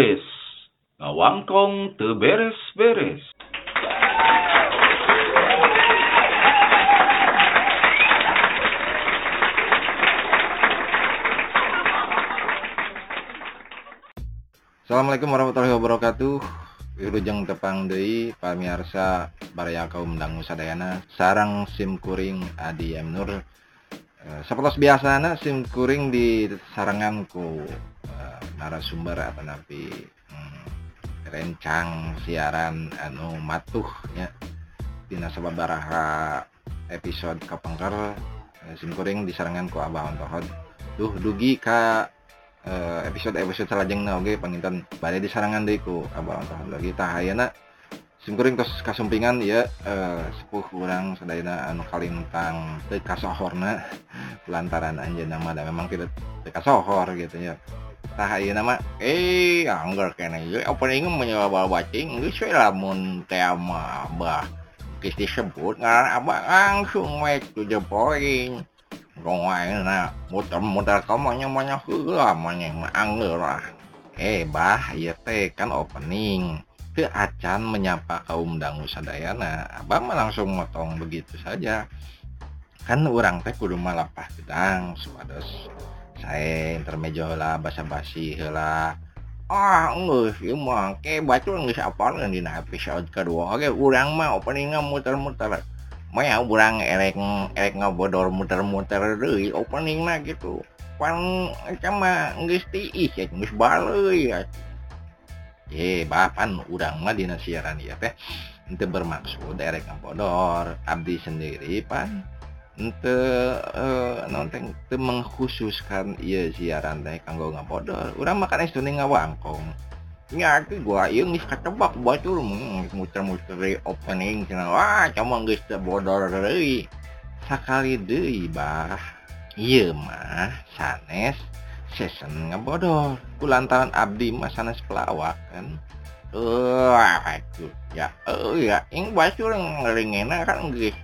beres. Ngawangkong teu beres-beres. Assalamualaikum warahmatullahi wabarakatuh. Wilujeng tepang deui pamirsa baraya kaum dangu sadayana sarang sim kuring Adi M Nur. Eh, Sapelos biasana sim kuring di sarangan ku eh, narasumber atau napi hmm, rencang siaran anu matuh nya dina sababaraha episode kapengker eh, sim kuring disarangan ku Abah Ontohod. Duh dugi ka eh, episode episode salajengna oge panginten bade disarangan deui ku Abah Ontohod lagi. Tah ayeuna sim kuring tos kasumpingan ya eh, sepuh urang sadayana anu kalintang teu kasohorna lantaran anjeunna mah da memang tidak teu kasohor gitu ya tah ayeuna mah eh anggar kene ye opening mah nyawa bacing geus we lamun teh mah bah geus disebut ngaran abah langsung we to the point Rongai na muter-muter kamu nyamanya heula manya mah angger lah. Eh bah, ieu teh kan opening. Teu acan menyapa kaum dangu sadayana. Abang mah langsung motong begitu saja. Kan orang teh kudu malapah gedang supados saya intermejo lah basa-basi heula. ah geus ieu mah ke bacul geus apal dina episode kedua. Oke urang mah opening muter-muter. Maya urang erek erek ngabodor muter-muter deui opening mah gitu. Pan eta mah geus tiis ya geus baleuy ya. Ye bapan urang mah dina siaran ieu teh. Henteu bermaksud erek ngabodor abdi sendiri pan. nonteng eh, mengkhususkan ia siaran teh kanggo ngabodol. Orang makan es tuning ngawangkong Ya, itu gua iya nggak ketebak buat tuh mm, muter-muter opening cina wah cuma nggak sebodor dari sekali deh bah iya mah sanes season ngabodor kulantaran abdi mah sanes pelawak kan eh uh, itu ya eh uh, ya ing bacur ngeringena kan nggak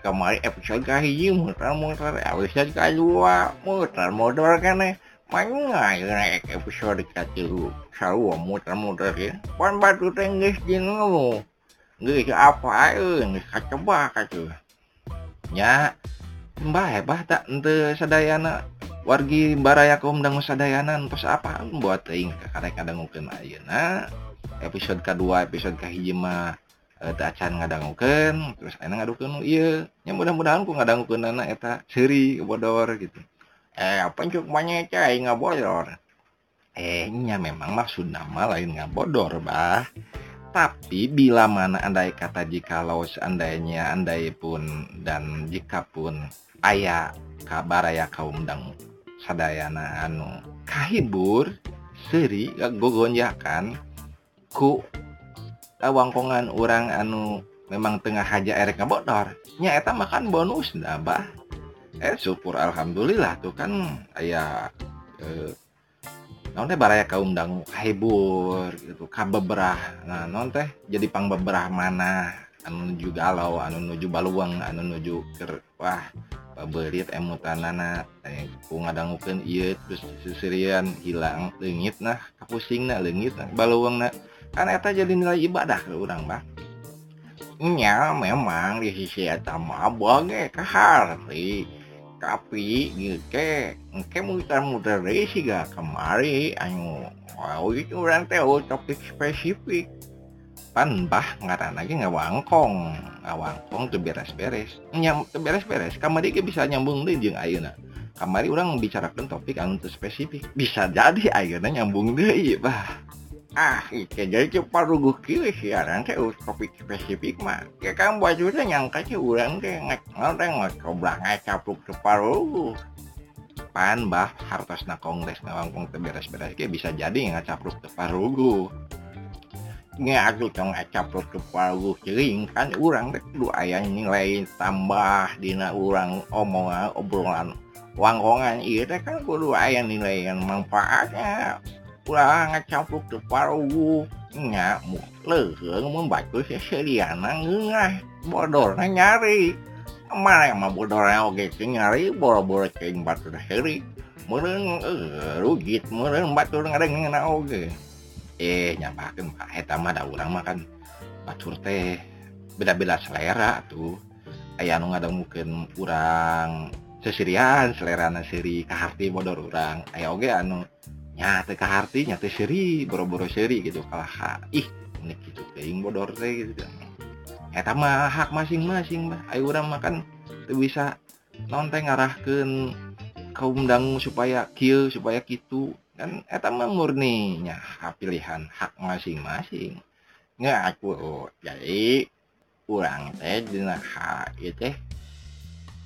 kamari episode kahiji mutar-mutar episode kedua mutar-mutar kene Paling naik episode katilu sarua mutar-mutar ya. Pan batu tenggis di ngelu. Nggak apa aja, nggak kaceba kacu. Ya, mbah hebah tak ente sadayana. Wargi barayakum dangu sadayana terus apa buat teing kadang-kadang mungkin aja. Nah, episode kedua, episode kahiji mah acan ngadangukeun terus ieu nya mudah-mudahan ku ngadangukeunana eta seuri bodor gitu. Eh apa cuk banyak cai eh nya memang maksud nama lain ngabodor bah. Tapi bila mana andai kata jikalau seandainya andai pun dan jika pun ayah kabar ya kaum dang sadayana anu kahibur seri gogonjakan ku wangkongan orang anu memang tengah haja erek ngabodor. Nya eta makan bonus nabah eh syukur alhamdulillah tuh kan ayah eh, non teh baraya kaum dangu hibur gitu kabeberah nah non teh jadi pang beberah mana? Anu nuju galau anu nuju baluang anu nuju ker wah paberit emutanana eh, eh, ku ngadangukeun ieu terus sisirian hilang leungit nah kapusingna leungit nah baluang nah. eta jadi nilai ibadah ke urang bah nya memang di sisi etama bonge ke hari tapi gitu engke muter muter deui siga kemari anu wow itu orang tahu oh, topik spesifik. Pan bah ngaran lagi ngawangkong ngawangkong tuh beres beres nyam tuh beres beres kamari ge bisa nyambung deui jeung ayeuna. Kamari orang bicarakan topik anu spesifik. Bisa jadi ayeuna nyambung deui bah. Ah itu jadi cepat ruguh kieu siaran teh topik spesifik mah kayak kan bajunya nyangka sih urang teh ngek teh ngocoblak ngacapluk cepat ruguh pan bah hartosna kongres ngawangkong teh beres-beres kayak bisa jadi ngacapluk cepat ruguh ngadu tong ngacapluk cepat ruguh cering kan urang teh kudu aya nilai tambah dina urang omongan obrolan wangkongan. Iya teh kan kudu aya nilai yang manfaatnya kurang campur ke parugu nya leheng membaca seserian ngengah bodor nyari mana yang mah bodor oge oke nyari boro-boro cing batu dah heri meureun rugit meureun batu ngadengeuna oge eh nyampakeun mah eta mah da urang mah kan batur teh beda-beda selera tuh aya anu ngadangukeun urang sesirian selera na seri bodor urang aya oge anu nyate kaharti nyate seri boro-boro seri gitu. Kalah ih unik gitu. Teuing bodor teh gitu. Eta mah hak masing-masing bah ayo urang makan teu bisa non teh ngarahkeun kaum dangu supaya kieu supaya kitu. Kan eta mah murninya hak pilihan hak masing-masing. Nggak aku oh, jadi urang teh dina hak ieu teh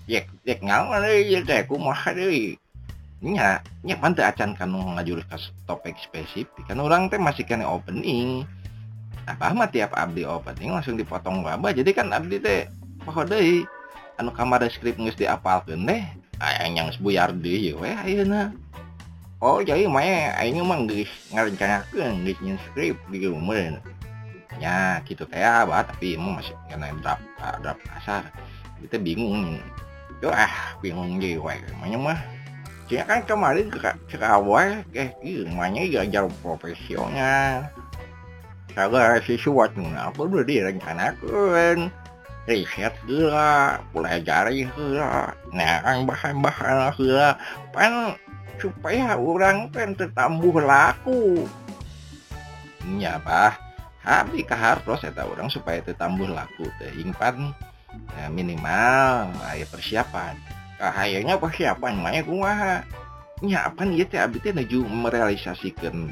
yek yek ngaon deui teh. Kumaha deui nya nya teu acan kanu ngajurus ka topik spesifik. Kan orang teh masih kena opening. Apa mah tiap abdi opening langsung dipotong wabah jadi kan abdi teh poho deui anu kamar skrip geus diapalkeun teh aya yang sebuyar deui we ayeuna. Oh jadi mah aing mah geus ngarencanakeun geus nyen skrip di rumah. Ya gitu teh abah tapi emang masih kena draft draft kasar. Kita bingung. Yo ah bingung jadi emangnya mah Cina kan kemarin ke, ke awal eh iya namanya belajar profesional segala sesuatu apa udah direncanakan riset gila pelajari gila nah bahan-bahan gila pan supaya orang kan tertambuh laku nya apa habis harus saya orang supaya tertambuh laku teh ya, minimal ya persiapan kayaknya persiapan makanya kumaha nya apa nih? Teh abdi teh nuju merealisasikan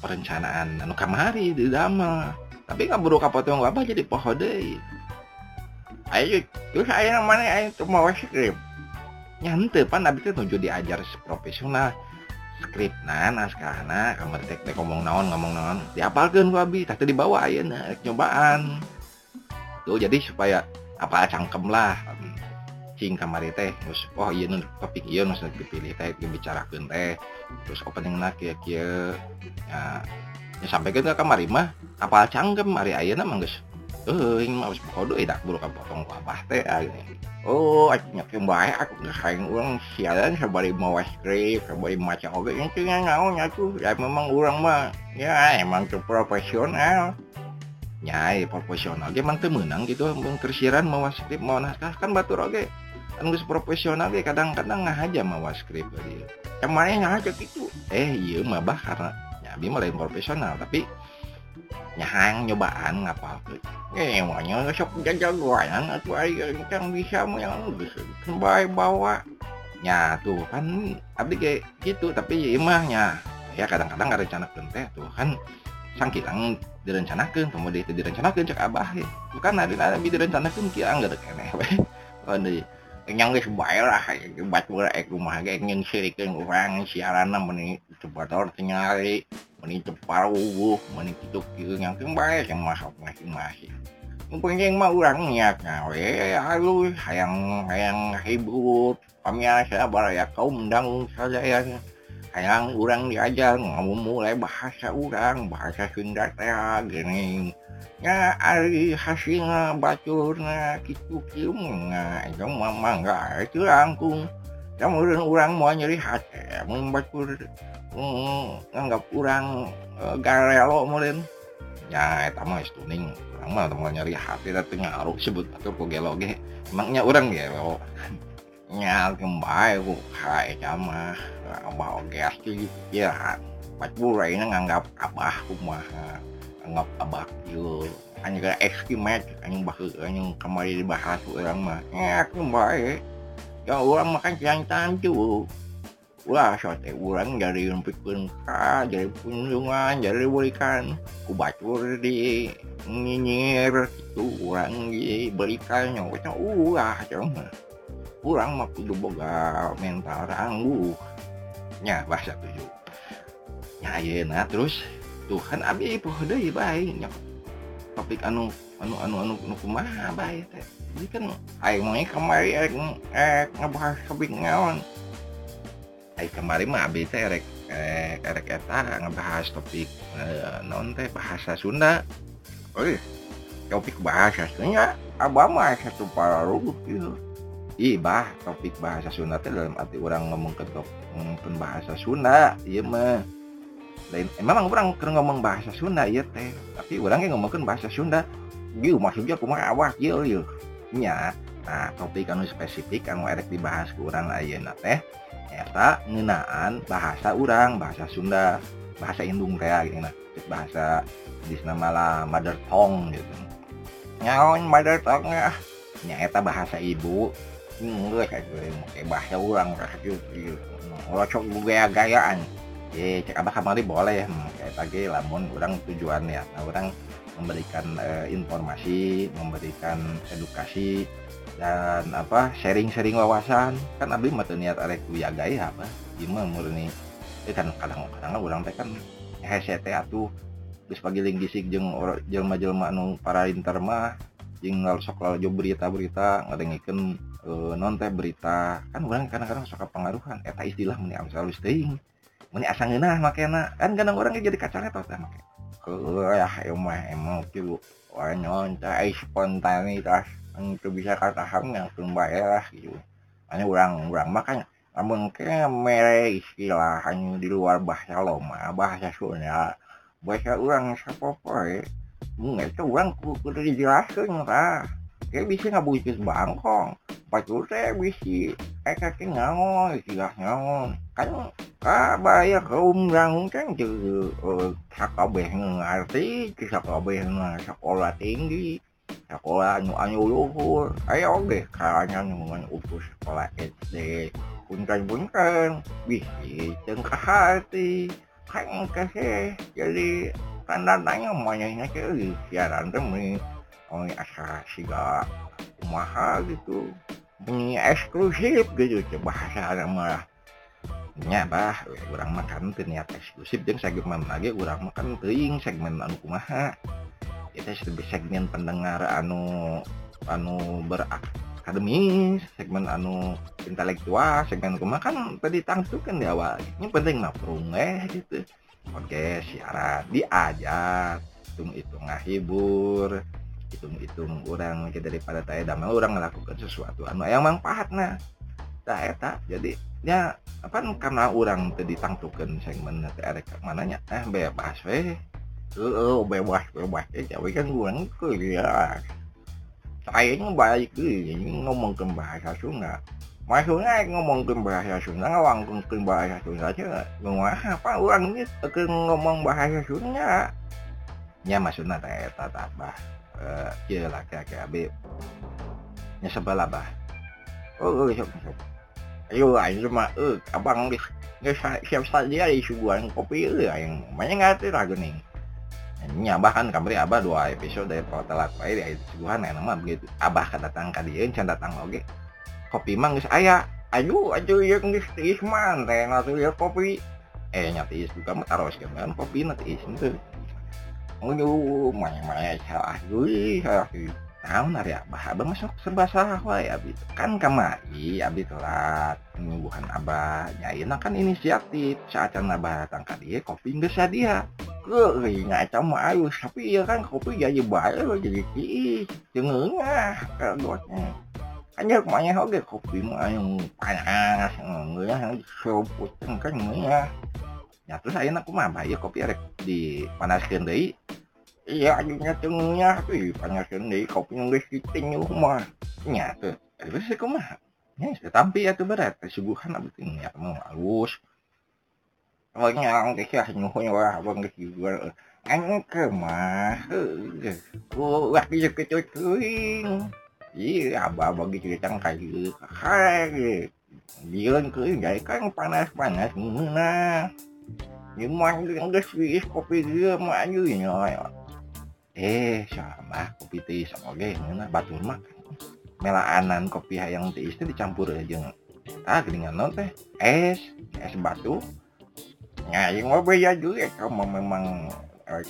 perencanaan anu kamari di damel. Tapi nggak buru kapotong apa jadi poho deui. Ayo terus ayo mana? Ayo tuh mau skrip. Nyante pan abdi teh nuju diajar profesional. Skrip nah naskahna kamar teh teh ngomong naon ngomong naon. Diapalkeun ku abdi teh dibawa ayeuna nyobaan tuh jadi supaya apa cangkem lah cing kamari teh terus oh iya nu topik iya nu dipilih teh dibicarakan teh. Terus opening nak kia kia ya, ya sampai ke kamari mah kapal cangkem hari ayah nama geus eh ini mah kode ka potong ku abah teh oh akhirnya kembali aku ngesaing orang sialan sabari mau skrip sebari macam oke yang cina ngau nyatu ya memang urang mah ya emang tuh profesional. Nyai profesional ge mang temenang gitu mung tersiran mau script mau naskah kan batur oge. okay. Geus profesional ge kadang-kadang nggak aja mau skrip dia kemarin aja gitu eh iya mah bah karena nyabi mah lain profesional tapi nyahang nyobaan ngapal eh emangnya sok jagoan atau ayo yang bisa yang kembali bawa. Nya tuh kan abdi kayak gitu tapi ya imahnya ya kadang-kadang nggak rencana teh tuh kan sangkilang direncanakan kemudian itu direncanakan cek abah ya. Bukan ada ada direncanakan kia nggak ada kene oh yang wis bae lah bat ora ek rumah ge ngen sirikeun urang siaran meni cebator tingali meni cepar wuh meni kitu kieu yang teu bae yang masuk masing-masing penting mah urang niatna we halus hayang hayang hibut pamian baraya ya kaum saja ya. Hayang urang diajar ngomong mulai bahasa urang bahasa Sunda teh gini. hasil batu itu langkung kemudian orang mau nyerihat e, membacuanggap kurang e, garelo ya ituning mau nyeri hati ngaruh sebut atauge emangnya orang gelo. Nyal kembali hai sama mau gas pikiran Pak Bura ini nganggap abah kumaha anggap abak yo anjing gak estimate anjing bahas anjing kemarin dibahas orang mah eh aku baik ya orang makan siang tantu ulah sote orang dari pikun ka dari kunjungan dari berikan ku bacur di nyinyir itu orang di berikan nyawanya ulah cuma orang mah kudu boga mental tangguh nya bahasa tujuh nya ayeuna terus Tuhan Abi pohde baiknya topik anu anu anu anu anu kumaha bae teh. Jadi kan aing mah eh kemari erek eh ngebahas topik ngaon. Aing kemari mah abi teh erek erek erek eta ngebahas topik eh, non teh bahasa Sunda. Eh topik bahasa Sunda abah mah satu pararuh gitu Ih bah topik bahasa Sunda teh dalam arti orang ngomong ke ngomongkan bahasa Sunda iya mah. lain eh, memang orang keur ngomong bahasa Sunda ya teh. Tapi orangnya ngomongkan bahasa Sunda yuk maksudnya aku awak ieu yuk ya nah topik anu spesifik anu erek dibahas ke orang ayeuna teh eta ngenaan bahasa orang bahasa Sunda bahasa Indung teh ah, gitu nah bahasa di nama lah mother tongue gitu. Nyaon mother tongue ya nya eta bahasa ibu. Enggak kayak eh, bahasa orang kayak gitu orang cok gaya-gayaan. Ya cek abah kamari boleh kayak tadi lamun orang tujuannya. Nah orang memberikan uh, informasi memberikan edukasi dan apa sharing-sharing wawasan. Kan abdi mah niat arek ya apa gimana murni. Itu kan kadang-kadang orang teh kan headset atuh. Geus pagiling gisik jeung jelma-jelma anu para inter mah jeung sok lalu berita-berita ngadengikeun uh, non teh berita. Kan orang kadang-kadang suka pengaruhan eta istilah meni amsal teuing meni asa ngeunah makena kan kadang orang jadi kacangnya teh make. Ya emang emang wanyon teh spontanitas. Itu bisa kata yang kembali lah gitu. Hanya orang orang makanya namun kayak mere istilah hanya di luar bahasa loma bahasa Sunda. Bahasa orang siapa ya? Mungkin itu orang kudu dijelaskan lah bisa ngabutis Bangkong saya bisi ngaon ngaon kan bay kaumrangti sekolah tinggi sekolah anu luhur ayo deh karena hubungan utus sekolah SD punkan-punkan bisi cengkah hati kan kasih jadi tanda tanya maunya siaran demi oh asa siga mahal gitu. Ini eksklusif gitu. Bahasa malah nya bah kurang makan ternyata eksklusif. Jeung segmen lagi kurang makan teuing segmen anu kumaha. Kita lebih segmen pendengar anu anu berakademis segmen anu intelektual segmen kuma kan tadi tangtu kan di awal. Ini penting mah gitu. Oke siaran diajar hitung hitung ngahibur hitung hitung orang daripada taya damai orang melakukan sesuatu. Anu yang manfaat nah. Tak eta jadi ya apa karena orang tadi tangtukan segmen nanti ada mananya eh bebas weh uh, bebas bebas. Ya tapi kan kurang kuliah saya baik ngomong ke bahasa Sunda. Maksudnya ngomong ke bahasa Sunda ngomong ke bahasa Sunda aja ngomong apa orang ini ke ngomong bahasa Sunda? Nya maksudnya teh tata bah eh iya lah kayak kayak be nya sebelah bah. Oh sok sok ayo ayo mah eh abang geus siap saja di suguhan kopi eh yang mana ngerti lagu nih nya bahkan kamari abah dua episode dari telat bae di suguhan enak mah begitu. Abah kedatang ka dieu can datang oge kopi mah geus aya ayo ayo yang geus tiis man teh ya kopi. Eh nyati juga mah taros kan kopi nanti is itu Aduh, maya-maya salah gue, salah gue. Tahu nari abah, abah masuk serba salah wae abi. Kan kamari abi telat penyembuhan abah. Nyaina kan inisiatif saat abah datang ke dia kopi nggak dia Gue ngaca mah ayu tapi ya kan kopi jadi baik jadi ki jengengah kagotnya. Hanya kemana oke kopi mah yang panas nggak yang seruput kan ya. ya terus saya aku mah ya kopi rek dipanaskeun deui deh iya ajunya tengahnya tuh panaskan deui kopi yang guys kiting rumah nya tuh terus kumaha nya ya tapi ya tuh berat subuhan abdi tuh ya mau halus Pokoknya orang ke sih nyuhunya wah abang ke sih gua anjing ke mah gua bisa kecucuin iya abang bagi cerita kayu kayak dia kan panas panas nah Gimana yang gak sih kopi dia mah aja eh sama kopi teh sama oke mana batur mah melaanan kopi yang teh itu dicampur aja ah geningan non teh es es batu ya yang mau ya juga kamu memang eh,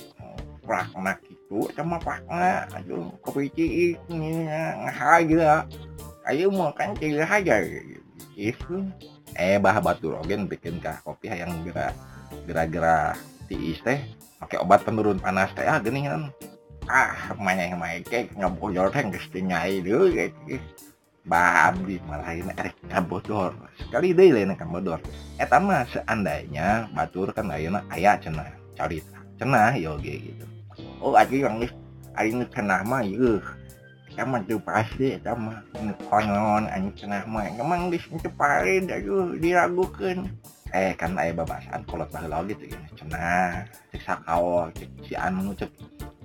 prakna itu sama prakna aduh kopi cik ngahaja ayo mau kan cik aja itu eh bah batur oke bikin kah kopi yang gerak gerak-gerak tiis teh pakai obat penurun panas teh ah geningan ah yang main kayak nggak bocor teh nggak nyai dulu kayak bah abdi malah ini erek ngabodor sekali deh lain ngabodor eta mah seandainya batur kan ayeuna aya cenah carita. Cenah yo gitu. Oh aja yang geus aing cenah mah yeuh sama tuh pasti sama konon anjing cenah mah. Emang geus teu pare aduh diragukeun eh kan eh, aya babasaan kolot baheula gitu ya cenah cek sakao cek si anu cek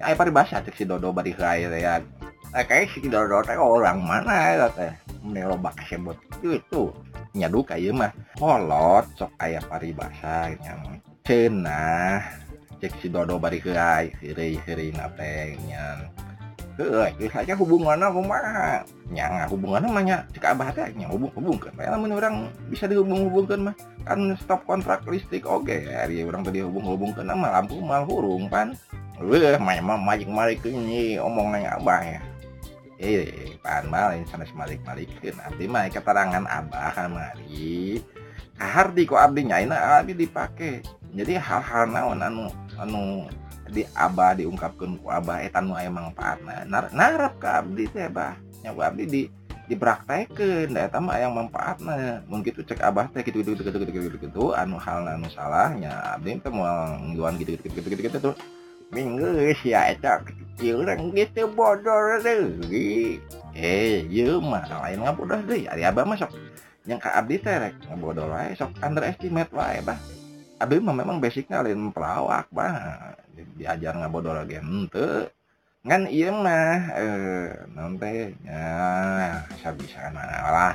eh, aya paribasa cek si dodo bari heula ya. Eh kayak si dodo teh orang mana ya teh? Mene loba kasebut itu nyadu kayak mah. Kolot sok aya paribasa yang cenah cek si dodo bari heula hiri hiri napeng nyan. Saja hubungannya kumaha nya hubungannya mah nya cek abah teh nya hubung lamun urang bisa dihubung-hubungkeun mah kan stop kontrak listrik oke. Ya orang tadi hubung-hubungkeun mah lampu mal hurung pan majik malik ini omongannya abah ya. Eh pan mal ini sana semalik malikin abdi mah keterangan abah kamari kahardi kok abdi nyaina abdi dipake jadi hal-hal naon anu anu di abah diungkapkan ku abah etan nu aya Nar, narap ka abdi teh bah nya abdi di dipraktekeun da eta mah aya manfaatna mun kitu cek abah teh gitu gitu gitu gitu gitu gitu anu hal anu salahnya abdi teh moal ngiluan gitu gitu gitu gitu gitu tuh minggeus ya eta kecil urang gitu bodoh deui. Eh ieu mah lain ngabodoh deui. Ari abah mah sok yang ka abdi teh rek ngabodoh wae sok underestimate wae bah abdi mah memang basicnya lain pelawak bah diajar ngabodoh lagi. Ente kan iya mah eh nanti ya bisa lah.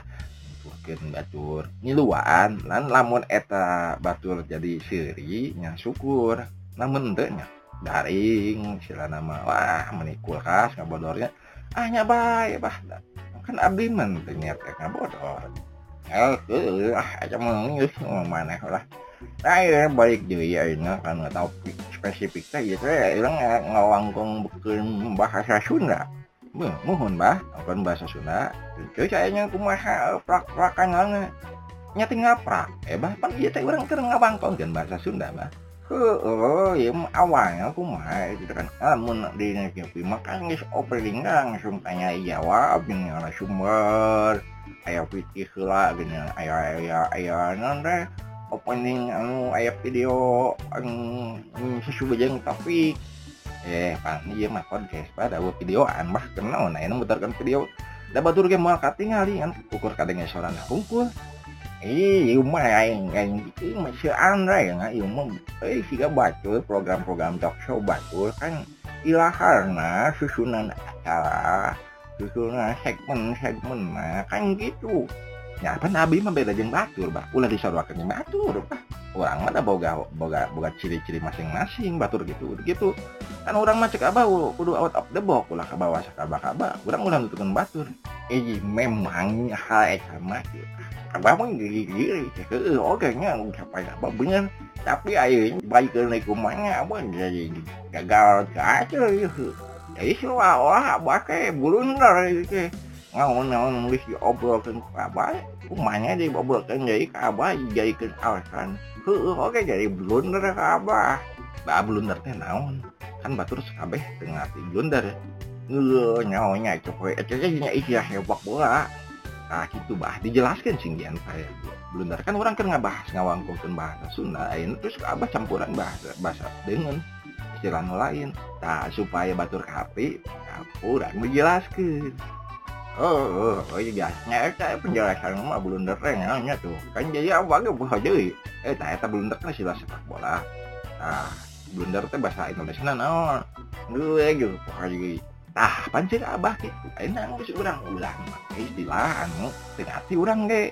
Mungkin batur nyiluan lan lamun eta batur jadi seri nya syukur. Namun ente nya daring sila nama wah menikul kulkas ngabodornya ah nya bae bah kan abdi men niat ngabodor Eh, ah, aja mau mana lah akhirnya balik deui ayeuna kana topik spesifik teh gitu ya urang eh, ngawangkung bekeun bahasa Sunda. Beuh, mohon bah, bukan bahasa Sunda. Teu sayanya kumaha eh, prak-prakanana. Eh, Nya teh ngaprak. Eh bah pan ieu teh urang keur ngawangkungkeun bahasa Sunda bah. Heeh, ya awalnya aku mah itu kan ah, lamun di negeri maka geus opening langsung tanya jawab jeung narasumber. Aya pikir lah gini, aya aya aya non teh opening anu aya video sesuai yang tapi eh pan iya mah podcast pada buat videoan bah kenal nah ini mutarkan video. Da batur ge moal katingali kan ukur kadenge sorana hungkul Iya mah aing aing iki mah seandra ya nga ieu mah siga batur program-program talk show batur kan ilaharna susunan acara susunan segmen-segmen nah kan gitu ya apa nabi mah beda jeng batur bah ulah disaruakeun batur bah orang mana boga boga boga ciri-ciri masing-masing batur gitu gitu. Kan orang mah cek abah kudu out of the box ulah ka bawah sakaba kaba orang ulah nutupkeun batur. Eh memang hal sama abah mah gigi-gigi heeh oke nya sampai apa bener. Tapi ayo baik naik kumanya apa jadi gagal aja jadi seolah-olah abah kayak bulunder gitu ngawan ngawan nulis diobrolkan ke abah kumanya diobrolkan jadi ke abah jadikan alasan. Heeh oke jadi blunder ke abah bah blunder teh naon? Kan batur sekabeh tengah blunder ngeul nyaonya coba itu nya istilah hebat bola. Nah gitu bah dijelaskan singgian saya blunder kan orang kan ngabahas ngawangkulkan bahasa Sunda ini terus ke abah campuran bahasa bahasa dengan istilah lain. Nah supaya batur hati kurang dijelaskan Oh, oh, eta penjelasan rumah belum derengnya tuh kan jadi awalnya buka jadi eh tak eta belum teh sih sepak bola ah blunder teh bahasa Indonesia naon gue gitu pokoknya jadi tah pancing abah gitu enak geus urang ulang istilah anu teu hati urang ge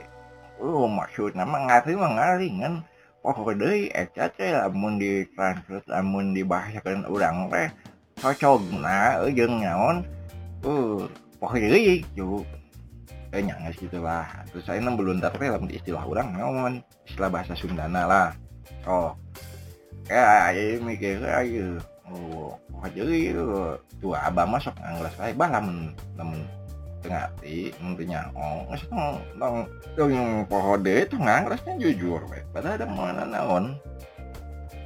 oh maksudna mah ngarti mah ngaringan pokoknya deui eta teh lamun di translate lamun dibahasakeun urang teh cocok nah jeung naon uh pokoknya gitu eh nyangas gitu lah. Terus saya nem belum tapi dalam istilah orang naon? Istilah bahasa Sundana lah. Oh. Kayak aja mikir aja. Oh jadi tuh abah masuk anglas saya bah lamun lamun tengah ti nantinya oh nggak nong nong yang pohode itu nganglasnya jujur weh padahal ada mana naon?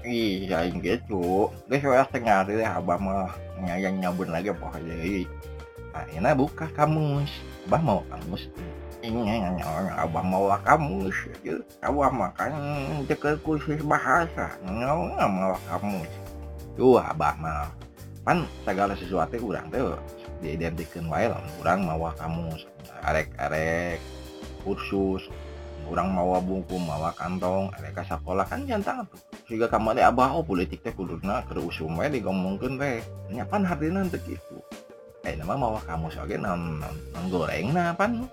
Iya gitu. Deh saya tengah deh abah mah. Nyayang nyabun lagi pohode nah Ini buka kamus. Abah mau kamus. Abah mau kamus Abah makan deket kursus bahasa. Nggak mau kamus. Tuh abah mau Pan segala sesuatu kurang tuh. Diidentikan wae lah. Kurang mawa kamus. Arek-arek kursus. Kurang mawa buku mawa kantong. Mereka sekolah kan jantan tuh. Sehingga kamari abah oh politik teh kuduna keusum wae digomongkeun teh nyapan hartina teu kitu eh nama kamu soge non, non, non goreng nah pan.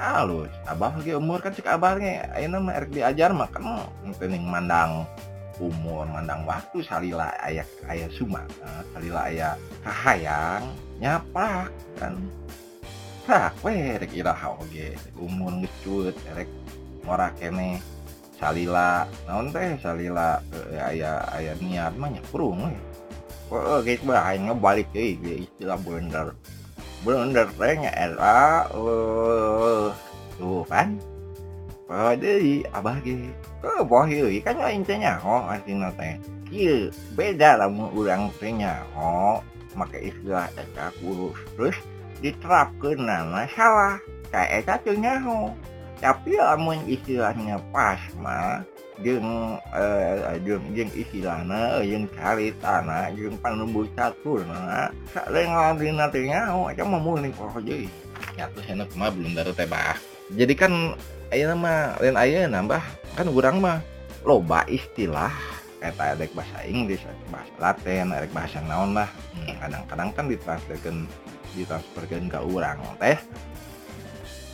Halus abah lagi umur kan cek abahnya ayo nama erek diajar mah kan teuing mandang umur mandang waktu salila ayah ayah suma. Salila ayah kahayang nyapak kan. Rak we rek iraha oge. Umur ngecut erek ora kene. Salila naon teh salila e, aya aya niat mah nyaprung we oh geus bah ngebalik deui ge istilah bener bener teh era oh tuh kan. Oh deui abah ge oh boh ieu kan aing teh nyaho artina teh ieu beda lamun urang teh nyaho make istilah eta kurus. Terus diterapkeun nana salah kayak eta teu nyaho. Tapi lamun istilahnya pas mah jeng uh, jeng jeng istilahna eh, jeng caritana jeng panembus caturna. Salengan dina teh nyaho aja mah mulih poho deui nyatu enak mah belum dari teh bah. Jadi kan ayeuna mah lain ayeuna nambah kan urang mah loba istilah eta adek bahasa Inggris adek bahasa Latin adek bahasa naon lah hmm. kadang-kadang kan ditransferkan ditransferkan ke orang teh.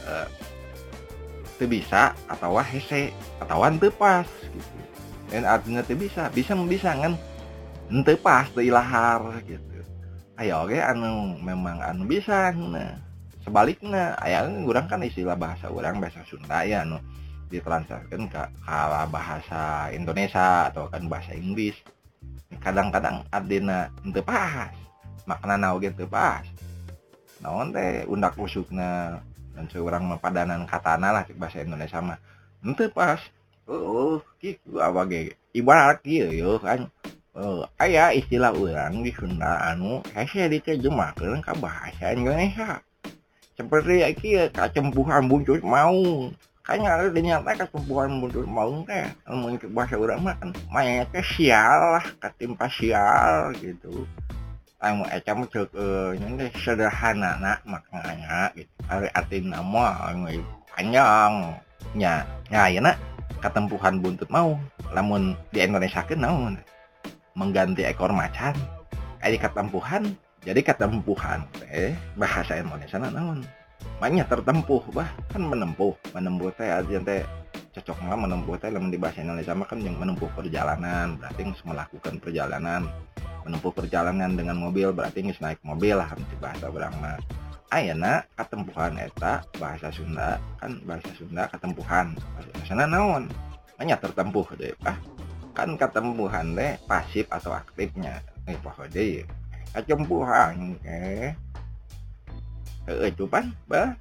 Uh, teu bisa atau hese atau teu pas gitu. Dan artinya teu bisa bisa bisa kan teu pas teu ilahar gitu. Ayo oke anu memang anu bisa nah sebaliknya aya urang kan istilah bahasa urang bahasa Sunda ya anu ditransferkan ke kala bahasa Indonesia atau kan bahasa Inggris. Kadang-kadang artinya teu pas makna oge teu pas. Naon teh undak usukna dan seorang mapadanan katana lah bahasa Indonesia mah. Ente pas oh gitu apa ge ibarat kieu yo kan. Oh, aya istilah orang di Sunda anu hese diterjemahkeun ka bahasa Indonesia. Seperti kieu kacempuhan buntut mau kayaknya ada dinyata kacempuhan buntut mau teh mun ke bahasa urang mah kan mayanya teh sial lah katimpa sial gitu anu eta mah ceuk eh, sederhana na maknanya gitu ari arti nama anu panjang nya nya ayeuna katempuhan buntut mau lamun di Indonesia kan naon mengganti ekor macan ari katempuhan jadi katempuhan teh bahasa Indonesia na naon maknya tertempuh bah kan menempuh menempuh teh artinya teh cocok lah menempuh teh lamun di bahasa Indonesia mah kan yang menempuh perjalanan berarti melakukan perjalanan menempuh perjalanan dengan mobil berarti geus naik mobil lah bahasa urang mah ayeuna katempuhan eta bahasa Sunda kan bahasa Sunda katempuhan bahasa Indonesia naon? Hanya tertempuh deh ah. Kan katempuhan teh pasif atau aktifnya. Eh poho deui kacempuhan eh. Eh itu pan bah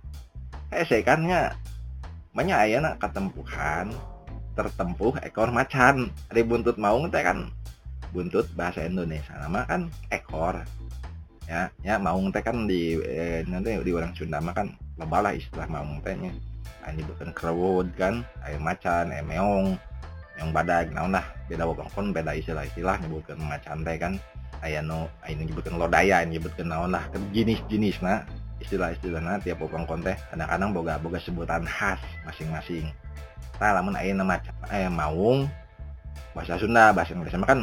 hese kan nya banyak ayeuna katempuhan tertempuh ekor macan. Ada buntut maung teh kan buntut bahasa Indonesia. Nama kan ekor. Ya ya maung teh kan di eh, nanti di orang Sunda mah kan loba lah istilah maung teh nya. Ini bukan kerewut kan air macan air meong yang badag naon lah beda wongkon beda istilah-istilah nyebutkan macan teh kan. Aya no aya nyebutkan lodaya nyebutkan naon lah kan jenis-jenis nah istilah-istilahnya tiap wongkon teh. Kadang-kadang boga boga sebutan khas masing-masing. Nah lamun aya macan aya maung bahasa Sunda bahasa Indonesia mah kan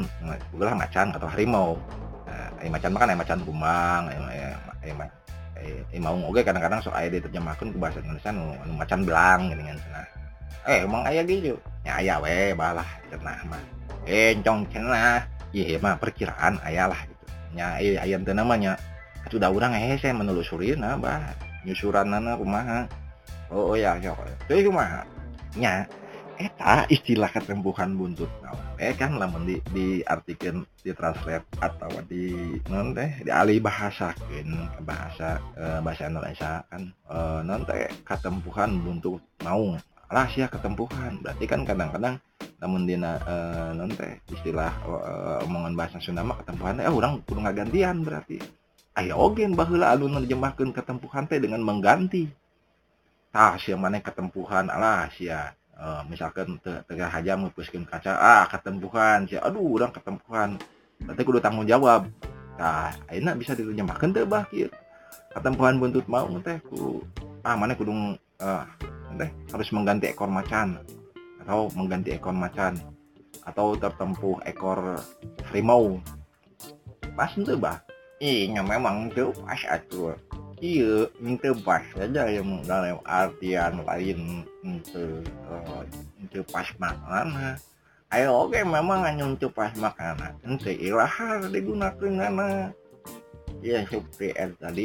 lah macan atau harimau. Nah, aya macan mah kan aya macan kumbang aya aya aya ma- aya- aya maung oge kadang-kadang sok aya diterjemahkeun ke bahasa Indonesia nu, macan belang gini kan cenah. Eh emang aya gitu ya aya we balah cenah mah. Eh encong cenah. Iya mah perkiraan aya lah gitu. Nya aya aya teu namanya sudah urang eh saya menelusuri nah bah. Nyusuranana kumaha. Oh, oh ya ya. Teu kumaha? Nya eta istilah ketempuhan buntut. Nah, eh kan lamun di diartikeun ditranslate atau di non teh dialih bahasakeun ke bahasa eh, bahasa Indonesia kan eh, non teh katempuhan buntut mau lah sia ketempuhan. Berarti kan kadang-kadang namun dina eh, non teh istilah eh, omongan bahasa Sunda mah ketempuhan teh ah, urang kudu ngagantian berarti. Ayo ogen baheula anu nerjemahkeun ketempuhan teh dengan mengganti. Tah sia mana ketempuhan alah sia eh, misalkan te- tengah haja mepuskeun kaca ah ketempuhan. Sia aduh urang ketempuhan. Berarti kudu tanggung jawab. Nah ayeuna bisa diterjemahkeun teu bah kieu. Ketempuhan buntut mau teh ku ah mana kudu eh, teh harus mengganti ekor macan atau mengganti ekor macan atau tertempuh ekor harimau. Pas itu bah. Iya memang itu pas atuh iya itu pas saja yang dalam artian lain itu eh, itu pas makanan ayo oke memang hanya untuk pas makanan itu ilahar digunakan karena ya seperti er tadi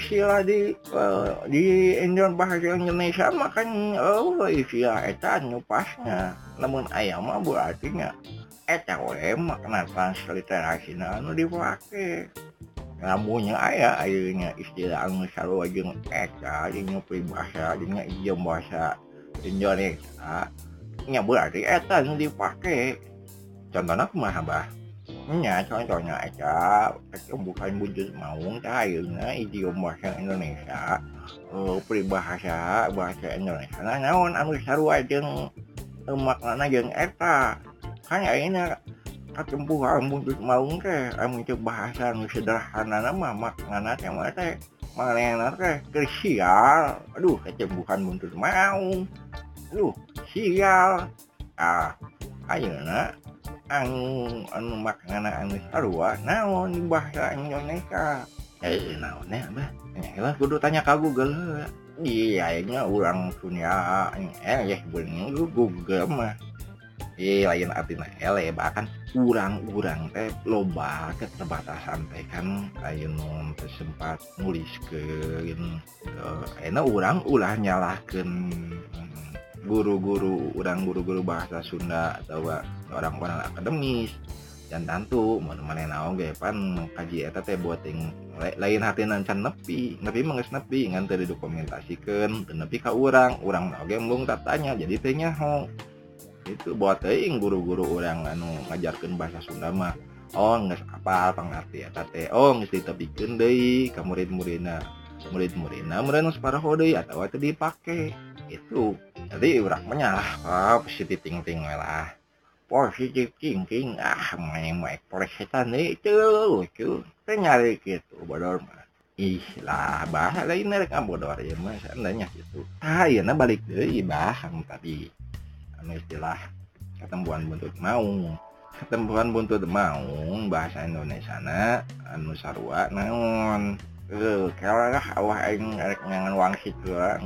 istilah di eh, di Indo bahasa Indonesia makan oh istilah eta nu pasnya. Namun ayam mah berartinya eta we makna transliterasina anu dipake labunya aya airnya istilah anu sarua jeung eta Anjung peribahasa dengan jam bahasa Indonesia berarti etan dipakai contoh mahnya contohnya Eca bukan wujud teh cairnya idiom basa Indonesia peribahasa bahasa Indonesia. Eh, naon anu sarua jeung eh, makna jeung eta? Hanya ini embung ambung maung teh bahasan sederhana nama makna yang teh mana teh sial aduh kecembuhan buntut maung aduh sial ah ayeuna anu anu maknana anu sarua naon di bahasa Indonesia eh naon ya bah lah kudu tanya ka Google iya nya urang dunia eh ya bener Google mah eh, lain artinya ele bahkan urang-urang teh loba keterbatasan teh kan ayo non sempat nulis ke uh, eh, enak urang ulah nyalahkan mm, guru-guru urang guru-guru bahasa Sunda atau orang-orang akademis. Dan tentu mana-mana naon ge pan kaji eta teh buating lain hati nancan nepi nepi geus nepi ngan teu didokumentasikeun nepi ka urang urang oge mung tatanya jadi teh nyaho. itu buat teing guru-guru orang anu ngajarkan bahasa Sundama Oh nggak apa pengerti ya tate Oh nggak ditepikan deh ke murid-murina. Murid-murina murina separaho deh atau itu dipakai itu jadi orang menyalah oh, positif ting ting lah. Positif ting ting ah main main persetan itu lucu nyari gitu bodor mah. Ih lah bah lain mereka bodor ya mas andanya gitu ah iya nah balik deh bah tadi. anu istilah ketempuan buntut maung. Ketempuan buntut maung bahasa Indonesiana anu sarua naon. Eh kalah awah aing arek nyangan wangsit ah.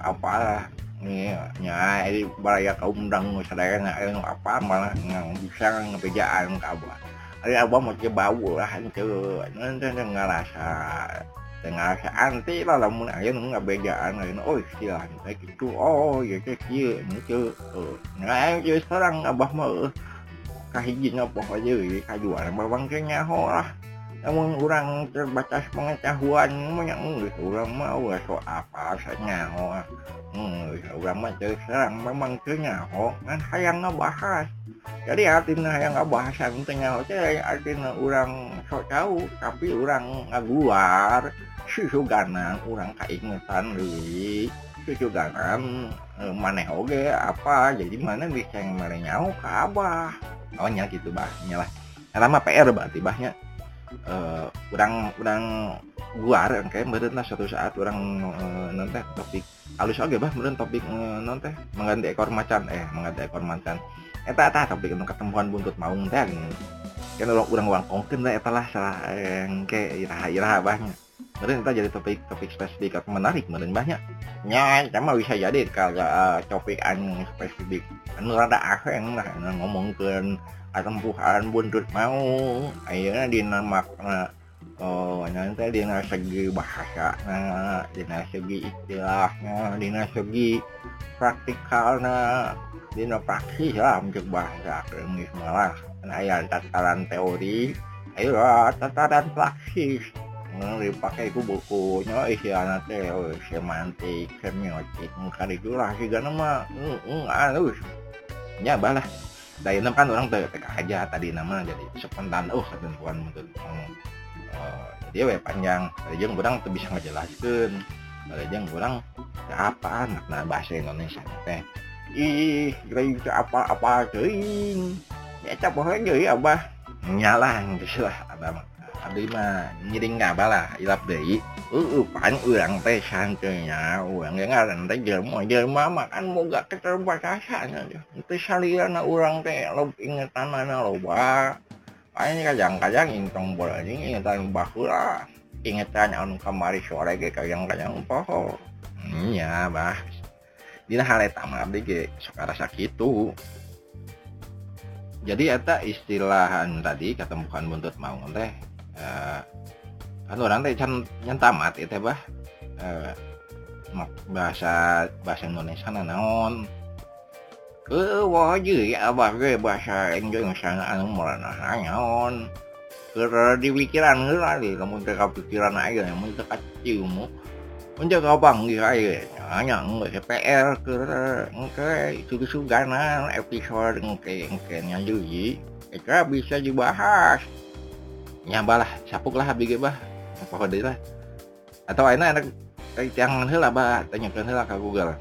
apalah nih nya ini baraya kaum dang sadaya aing apa malah ngang bisa ngepejaan ka abah. Ari abah mah bau lah henteu ngarasa tengah anti lah lamun aja nu nggak begaan lain oh istilah kayak gitu oh ya kayak kia nu ke nah yang sekarang abah mah kahiji ngapoh aja ya kajuan babang kayaknya lah namun orang terbatas pengetahuan banyak nggak orang mau so apa saya nyaho hmm orang mah terserang memang kenyaho kan hayang ngebahas jadi artinya yang nggak yang tengah teh artinya orang sok tahu tapi orang ngaguar susuganan orang keingetan deui susuganan eh, maneh oge apa? Jadi mana bisa yang mana nyaho ke oh nya gitu bah. Nyalah. Lama PR berarti bahnya eh urang urang guar kayak meureun lah suatu saat orang eh, nanti topik halus oge bah meureun topik eh, nanti mengganti ekor macan eh mengganti ekor macan. Eta eta topik anu ketemuan buntut maung teh kan urang wangkongkeun lah eta lah salah engke iraha iraha bahnya meureun eta jadi topik topik spesifik atau menarik meureun bahnya nya eta mah bisa jadi kalau eh, topik anu spesifik. Anu rada aheng lah anu ngomongkeun ketempuhan buntut mau. Akhirnya dina makna oh nanti dina segi bahasa nah dina segi istilahnya dina segi praktikalnya dina praksis lah untuk bahasa akademis malah. Nah ya tataran teori ayo tataran praksis Nah, dipakai ku bukunya isiana teh semantik semiotik muka dijulah sih gana mah mm, mm, ah, halus ya balah. Dari enam kan orang teka aja tadi nama jadi spontan oh ketentuan untuk uh, hmm. eh, jadi we panjang. Tadi jeng orang tuh bisa ngejelaskan tadi jeng orang apa makna bahasa Indonesia teh? Ih itu apa apa cing ya capek aja ya abah. Nyalang gitu lah abah abdi mah ngiring ngabah lah ilap deui Uh, pan urang teh santeunya urang ge ngaran teh jelema jelema mah kan boga keterbatasan teu saliyana urang teh lo ingetanana loba Aing kadang-kadang intong bola ini ingetan baheula ingetan anu kamari sore ge kadang-kadang poho iya bah dina hal eta mah abdi ge sok rasa kitu jadi eta istilahan tadi ketemukan buntut mau teh eh, Eh, kan orang teh can yang tamat itu bah eh, bahasa bahasa Indonesia na naon? Eh, ke wajib ya abah gue bahasa Indonesia anu marana naon? Ke di pikiran heula di kamu teh pikiran aja mun teh ciumu mun teh ka panggih hanya nya engge PR ke engke itu suganan episode engke engke nya jadi Eka bisa dibahas. Nyabalah sapuk lah bah apa deui lah. Atau enak enak jangan heula bah tanyakeun heula ka Google.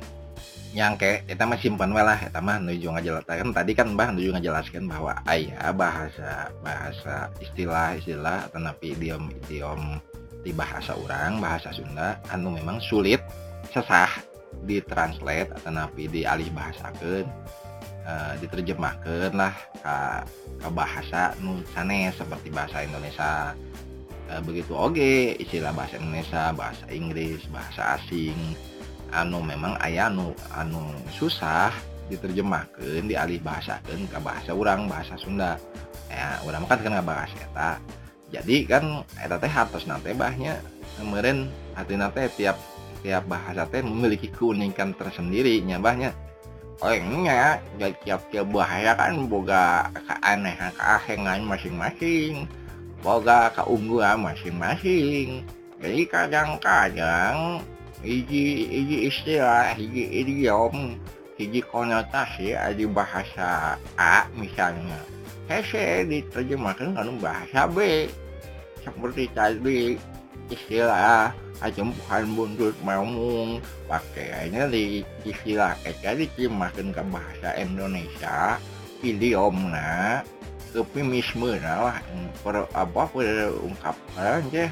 Nyangke kita mah simpan we lah eta mah nuju ngajelaskan. Tadi kan bah nuju ngajelaskan bahwa aya bahasa bahasa istilah istilah tetapi idiom idiom di bahasa orang bahasa Sunda anu memang sulit sesah ditranslate atau napi dialih bahasakan uh, diterjemahkan lah ke, ke bahasa nu sanes seperti bahasa Indonesia. Uh, begitu oge istilah bahasa Indonesia bahasa Inggris bahasa asing. Anu memang ayah anu anu susah diterjemahkan dialih bahasakan ke bahasa orang bahasa Sunda. Ya orang kan kan bahasa eta. Jadi kan eta teh hartos nate bahnya kemarin hati nate tiap tiap bahasa teh memiliki keunikan tersendiri nyabahnya oh nya jadi tiap-tiap bahaya kan boga keanehan keahengan masing-masing, boga keunggulan masing-masing. Jadi kadang-kadang hiji hiji istilah, hiji idiom, hiji konotasi di bahasa A misalnya. Hese diterjemahkan dengan bahasa B. Seperti tadi istilah aja bukan buntut maumung pakainya di istilah jadi dimakan ke bahasa Indonesia idiomna kepimisme lah per apa per ungkapan ya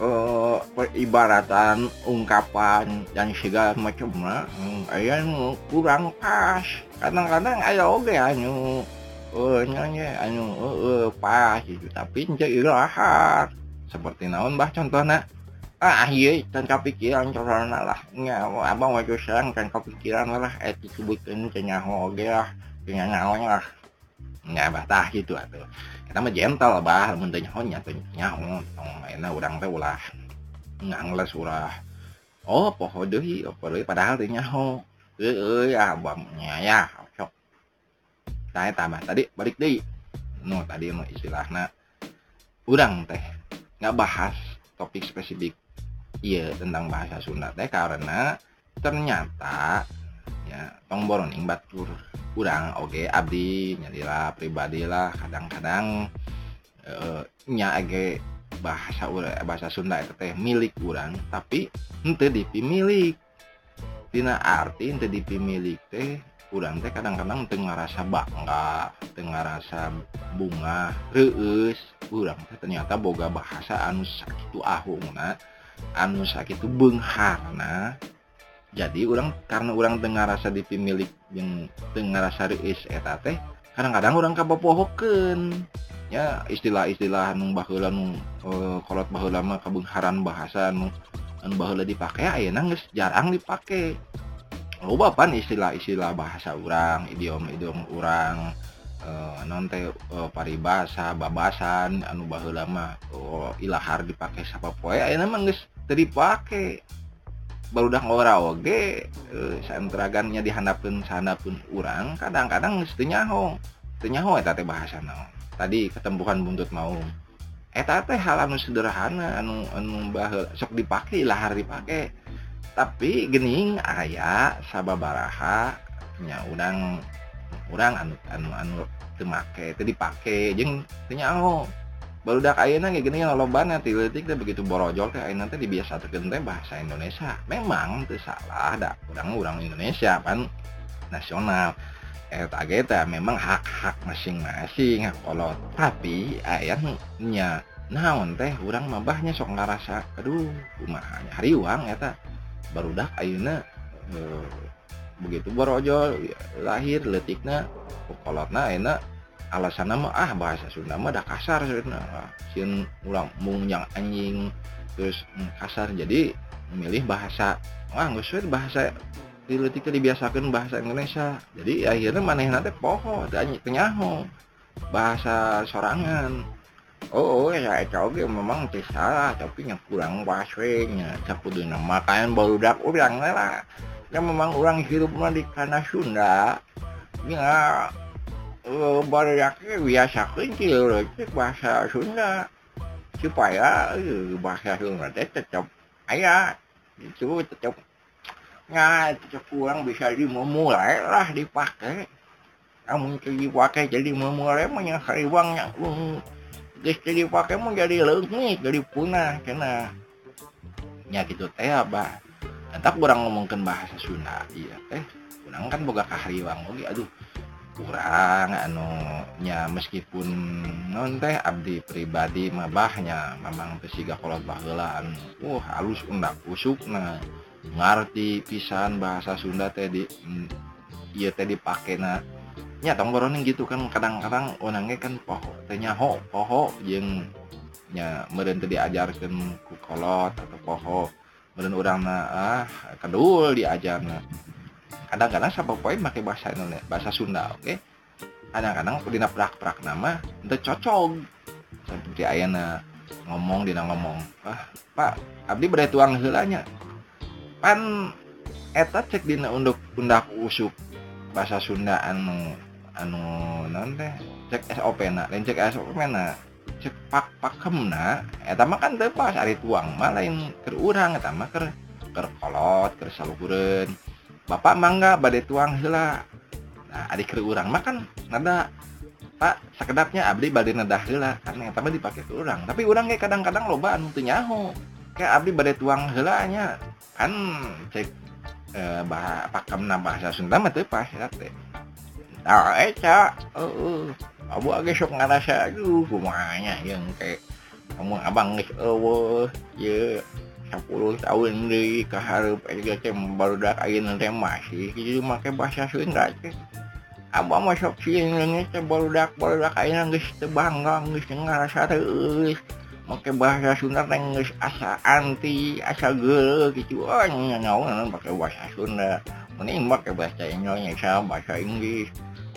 uh, peribaratan ungkapan dan segala macamnya aya nu kurang pas kadang-kadang ada oke anu uh, nyanyi anu uh, uh, pas gitu tapi jadi lahar seperti naon bah contohnya ah iya dan kepikiran corona lah nggak abang wajah serang dan kepikiran lah eh disebutkan cenyaho oke lah cenyaho lah nggak batah gitu atau kita mah gentle bah mun teh nyaho nya teh nyaho tong enak urang teh ulah ngangles ulah oh poho deui apa deui padahal teh nyaho euy ya abangnya ya sok saya tambah tadi balik deui no tadi mah istilahna urang teh nggak bahas topik spesifik Iya tentang bahasa Sunda. Teh karena ternyata ya tongboronning batur kurang oke okay, Abdi pribadi lah kadang-kadang e, nya age bahasa eh, bahasa Sunda itu teh milik kurang tapi ente dipimilik. Tina arti ente dipimilik teh kurang teh kadang-kadang tengah rasa bangga tengah rasa bunga reus. Kurang teh ternyata boga bahasa anu sakitu ahungna. anu sakit Bengharna jadi orang karena orang dengar rasa dipimilik yang dengar rasa riis eta teh kadang-kadang orang kabopohoken ya istilah-istilah anu baheula nu uh, kolot baheula mah kabengharan bahasa anu anu baheula dipake ayeuna geus jarang dipake. Loba pan istilah-istilah bahasa orang idiom-idiom orang Eh, uh, nonte uh, eh, paribasa babasan anu bah lama oh, ilahar dipakai siapa poe dipakai baru udah ngora oge eh, uh, santragannya dihandapun sana pun urang kadang-kadang mestinyahong tenyaho teh bahasa naon. Tadi ketembuhan buntut mau eta teh hal anu sederhana anu anu bahel sok dipakai ilahar dipakai tapi gening ayah sababaraha nya udang orang anu anu anu temake itu dipake jeng tanya oh barudak ayeuna ge geuning lolobana ti leutik teh begitu borojol teh ayeuna teh dibiasakeun teh bahasa Indonesia. Memang teu salah da urang-urang Indonesia pan nasional. Eta ge teh memang hak-hak masing-masing hak kolot. Tapi aya nya naon teh urang mabahnya sok ngarasa aduh kumaha hariwang eta barudak ayeuna eh, begitu. Borojol lahir letikna kolotna ayeuna alasan nama ah bahasa Sunda mah dah kasar sebenarnya. Sieun ulang mung yang anjing terus mm, kasar. Jadi memilih bahasa ah nggak sesuai bahasa diletik dibiasakan bahasa Indonesia. Jadi akhirnya mana nanti poho dan penyaho bahasa sorangan. Oh, oh ya oke memang tidak salah tapi yang kurang bahasanya cakudu nama kain baru dak urang lah yang memang orang hirupnya di kana Sunda ya uh, eh, bariake biasa kecil cek bahasa Sunda. Supaya uh, bahasa Sunda teh tetap ayah itu tetap nggak tetap kurang bisa dimulai lah dipakai. Namun dipakai jadi memulai banyak uang yang um, geus dipakai mau jadi leungit jadi punah cenah. Nya kitu teh abah. tetap kurang ngomongkan bahasa Sunda iya. Teh kurang kan boga kahariwang oke aduh. Kurang anunya meskipun non teh abdi pribadi mabahnya memang pesiga kolot bagelan uh halus undak usuk nah. Ngerti pisan bahasa Sunda teh di mm, iya teh dipake na. Nya tonggoroning gitu kan kadang-kadang orangnya kan poho tehnya nyaho poho jeng nya meren teh diajarkan ku kolot atau poho. orang eh, ah kedul diajar eh. kadang-kadang sampai poin pakai bahasa Indonesia bahasa Sunda oke? Okay? kadang-kadang dina prak-prak nama itu cocok seperti ayana ngomong dina ngomong ah pak abdi beda tuang helanya pan eta cek dina unduk undak usuk bahasa Sunda anu anu non cek SOP na lain cek SOP na cek pak pakem na eta mah kan pas hari tuang mah lain ker urang eta mah ker ker kolot ker salukureun Bapak mangga badai tuang hela nah adik ke urang makan nada Pak sekedapnya abdi badai nada hela karena yang tadi dipakai ke urang. Tapi urang kayak kadang-kadang loba anu teu nyaho. Kayak abdi badai tuang helanya kan cek eh, bah pakamna bahasa Sunda mah teu pas ya teh. Nah eca uh, Abu sok ngerasa aduh kumanya yang kayak kamu abang guys oh eh, ya sepuluh tahun di keharap aja teh baru dah kain teh masih jadi makai bahasa Sunda teh abang masuk sih teh baru dah baru dah kain geus teu bangga geus ngerasa terus make bahasa Sunda teh geus asa anti, asa geuleuh gitu. Ah, oh, nyawa pakai bahasa Sunda. Mending pakai bahasa Indonesia, bahasa Inggris.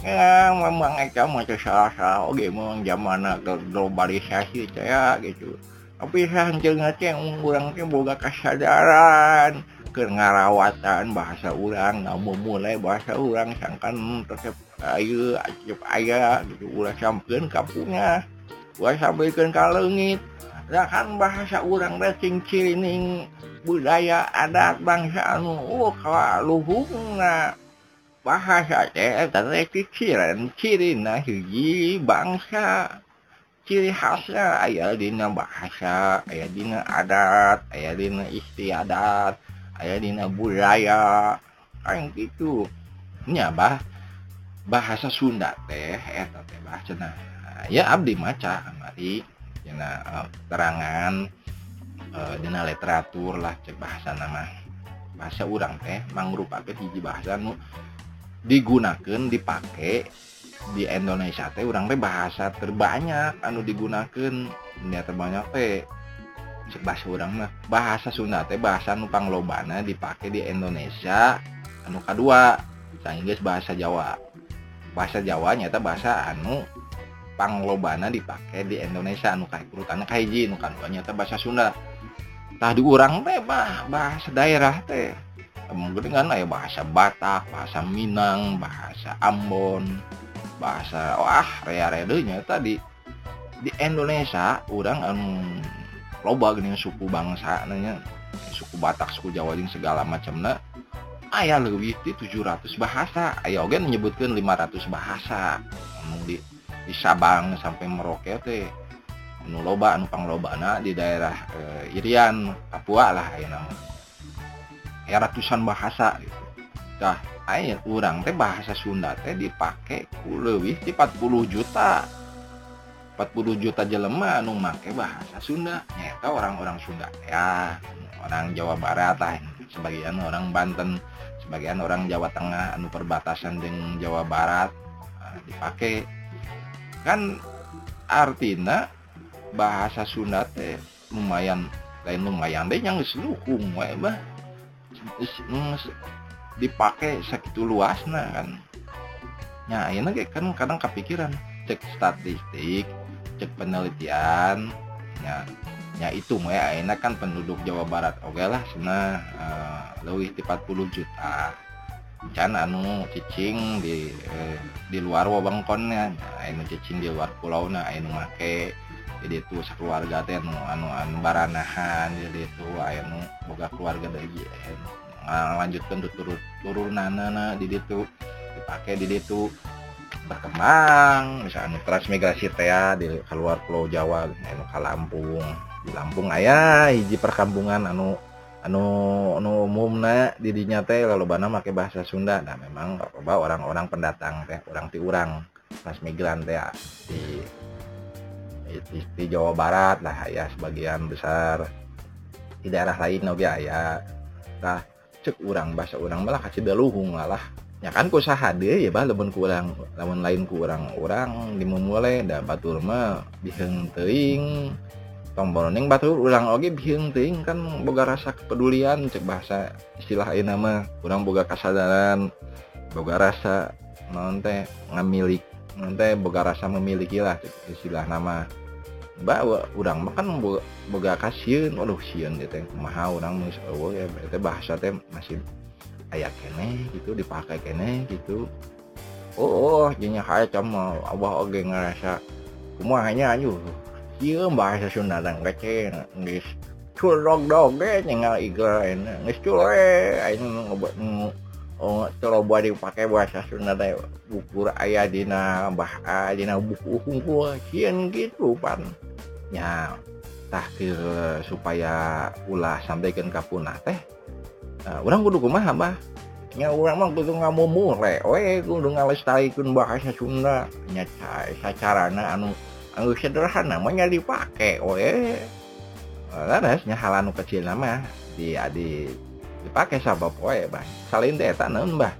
ya memang itu mah salah-salah. Oh, Oge memang zaman globalisasi ya gitu. Tapi hanjeung yang orang teh boga kesadaran keur ngarawatan bahasa urang mau mulai bahasa urang sangkan tetap ayo acep ayah gitu. Ulah sampeun kapunya ulah sampaikan ka leungit nah kan bahasa urang teh cing budaya adat bangsa anu oh kaluhungna bahasa teh karena ciri-cirina hiji bangsa ciri khasnya ayah dina bahasa ayah dina adat. Ayah dina istiadat ayah dina budaya kayak gitu nya bah bahasa Sunda teh eta teh bahasa nah ya abdi maca kamari dina uh, terangan uh, dina literatur lah cek bahasa nama bahasa urang teh mangrupakeun hiji bahasa nu no. digunakan dipakai di Indonesia teh orang teh bahasa terbanyak anu digunakan dia terbanyak teh. Bahasa orang mah bahasa Sunda teh bahasa nu panglobana dipakai di Indonesia anu kedua Inggris bahasa Jawa. Bahasa Jawa nyata bahasa anu panglobana dipakai di Indonesia anu karutan kahiji nu kadua. Nyata bahasa Sunda. Tah di urang teh bah bahasa daerah teh. kan aya bahasa Batak bahasa Minang bahasa Ambon bahasa Wah rearedonya tadi. Di Indonesia orang um, loba gini suku bangsa nanya suku Batak suku Jawa Jawajing segala macam nah ayah lebih di 700 bahasa. Ayah oke menyebutkan 500 bahasa. Di, di Sabang sampai Merauke teh nu loba anu pangloba di daerah eh, Irian Papua lah ayeuna nama. Ya ratusan bahasa gitu. Dah air urang teh bahasa Sunda teh dipake ku leuwih ti 40 juta. 40 juta jelema anu make bahasa Sunda. Nyata orang-orang Sunda ya orang Jawa Barat lah. Sebagian orang Banten sebagian orang Jawa Tengah anu perbatasan dengan Jawa Barat nah, dipakai kan artinya bahasa Sunda teh lumayan lain lumayan deh yang seluhung wae bah dipakai segitu luasnya kan. Ya ini kan kadang kepikiran cek statistik cek penelitian ya ya itu ya enak kan penduduk Jawa Barat oke lah sana uh, lebih 40 juta. Can anu cicing di eh, di luar wabangkonnya nah, anu cicing di luar pulau nah anu make jadi itu sekeluarga teh anu anu anu baranahan jadi itu anu boga keluarga dari nah, lanjutkan turun turunanana di itu dipakai di itu berkembang misalnya transmigrasi teh ya, di keluar pulau Jawa anu ke Lampung. Di Lampung ayah hiji perkampungan anu anu anu umumna didinya teh lalu bana make bahasa Sunda. Nah memang orang-orang pendatang teh orang ti urang transmigran teh ya, di, di, Jawa Barat lah ya sebagian besar. Di daerah lain oke ya nah cek urang bahasa urang malah kasih daluhung lah ya kan ku sahade ya bah lebon kurang lamun lain kurang orang dimulai da batur mah biheng teuing. Tombol neng batur ulang oge biheng teuing kan boga rasa kepedulian cek bahasa istilah ayeuna mah. Urang boga kasadaran boga rasa naon teh ngamilik naon teh boga rasa memiliki lah istilah nama bawa udang makan boga kasian waduh sian gitu yang kumaha orang oh, ya itu bahasa teh masih ayah kene gitu dipakai kene gitu. Oh, oh jadinya kayak sama abah oge ngerasa kumahanya anyu iya bahasa Sunda dan kecil nggak curog dong deh tinggal iga ini nggak curog ini ngobat Oh coba dipakai bahasa Sunda teh bukur ayah dina bah dina buku kian gitu pannya tah supaya ulah sampaikan kapuna teh. Uh, orang kudu kumaha bah nya orang mah kudu ngamumule we kudu ngalestarikeun bahasa Sunda. Nya sacarana anu anu sederhana nya dipake we Laras nya hal anu kecil nama di adik dipakai sabab poe bah salin eta nambah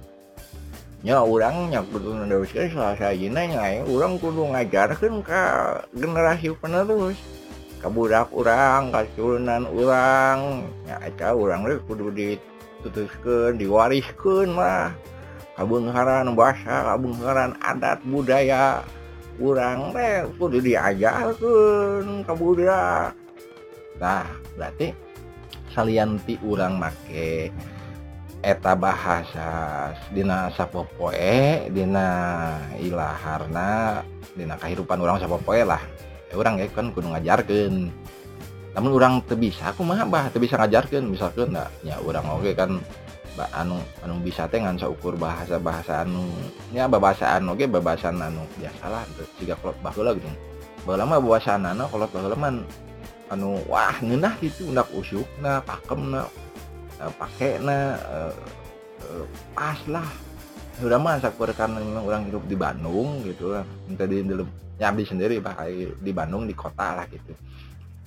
nya orang nya kudu neruskeun salajina nya urang kudu ngajarkeun ka generasi penerus. Ka budak urang ka turunan urang. Nya eta urang we kudu ditutuskeun diwariskeun mah. Kabungharan bahasa kabungharan adat budaya urang teh kudu diajarkeun ka budak nah berarti salianti urang make eta bahasa Dina sapopoe Dina Ilaharna Dina kehidupan orang sapopoe lah. Eh, e, orang ya kan kudu ngajarkan namun orang tuh bisa aku mah bah tuh bisa ngajarkan misalkan nah, ya orang oke kan ba, anu anu bisa teh ngan ukur bahasa bahasa anu ya babasaan oke bahasa babasan anu biasalah tiga kolot baheula gitu baheula mah bahasa anu kolot baheula mah anu wah ngeunah gitu nak usuk nah pakem nah pakai nah uh, uh, pas lah. Udah mah sakur karena memang orang hidup di Bandung gitu lah minta di dalam ya sendiri bah di Bandung di kota lah gitu.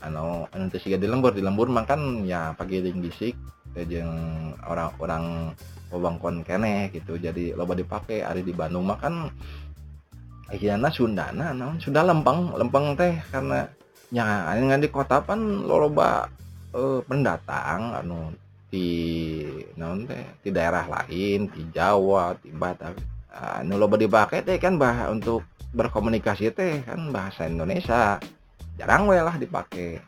Anu anu siga di lembur di lembur makan ya pagi ring bisik jeung orang-orang wewengkon kene gitu. Jadi loba dipakai hari di Bandung makan akhirnya Sundana naon? Sudah lempeng lempeng teh karena ya ngan di kota pan loba eh, pendatang anu di naon teh di daerah lain di Jawa di Batak. Anu loba dipakai teh kan bah untuk berkomunikasi teh kan bahasa Indonesia. Jarang we lah dipakai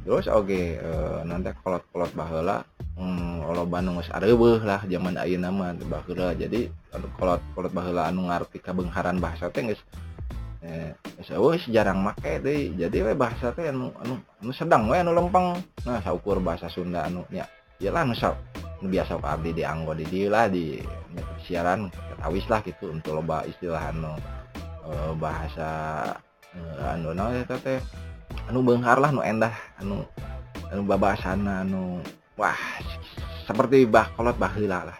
terus oke okay, uh, nanti kolot-kolot bahula hmm, kalau Bandung geus areueuh lah zaman ayeuna mah bahula jadi kolot-kolot bahula anu ngarti kabengharan bahasa teh eh jarang make deh jadi we bahasa teh anu anu anu sedang we anu lempeng. Nah saukur bahasa Sunda anu ya iyalah anu anu biasa abdi di anggo di dieu lah di siaran ketawis lah gitu untuk loba istilah anu uh, bahasa uh, anu nah eta teh anu benghar lah nu endah anu anu babasana anu wah seperti bah kolot baheula lah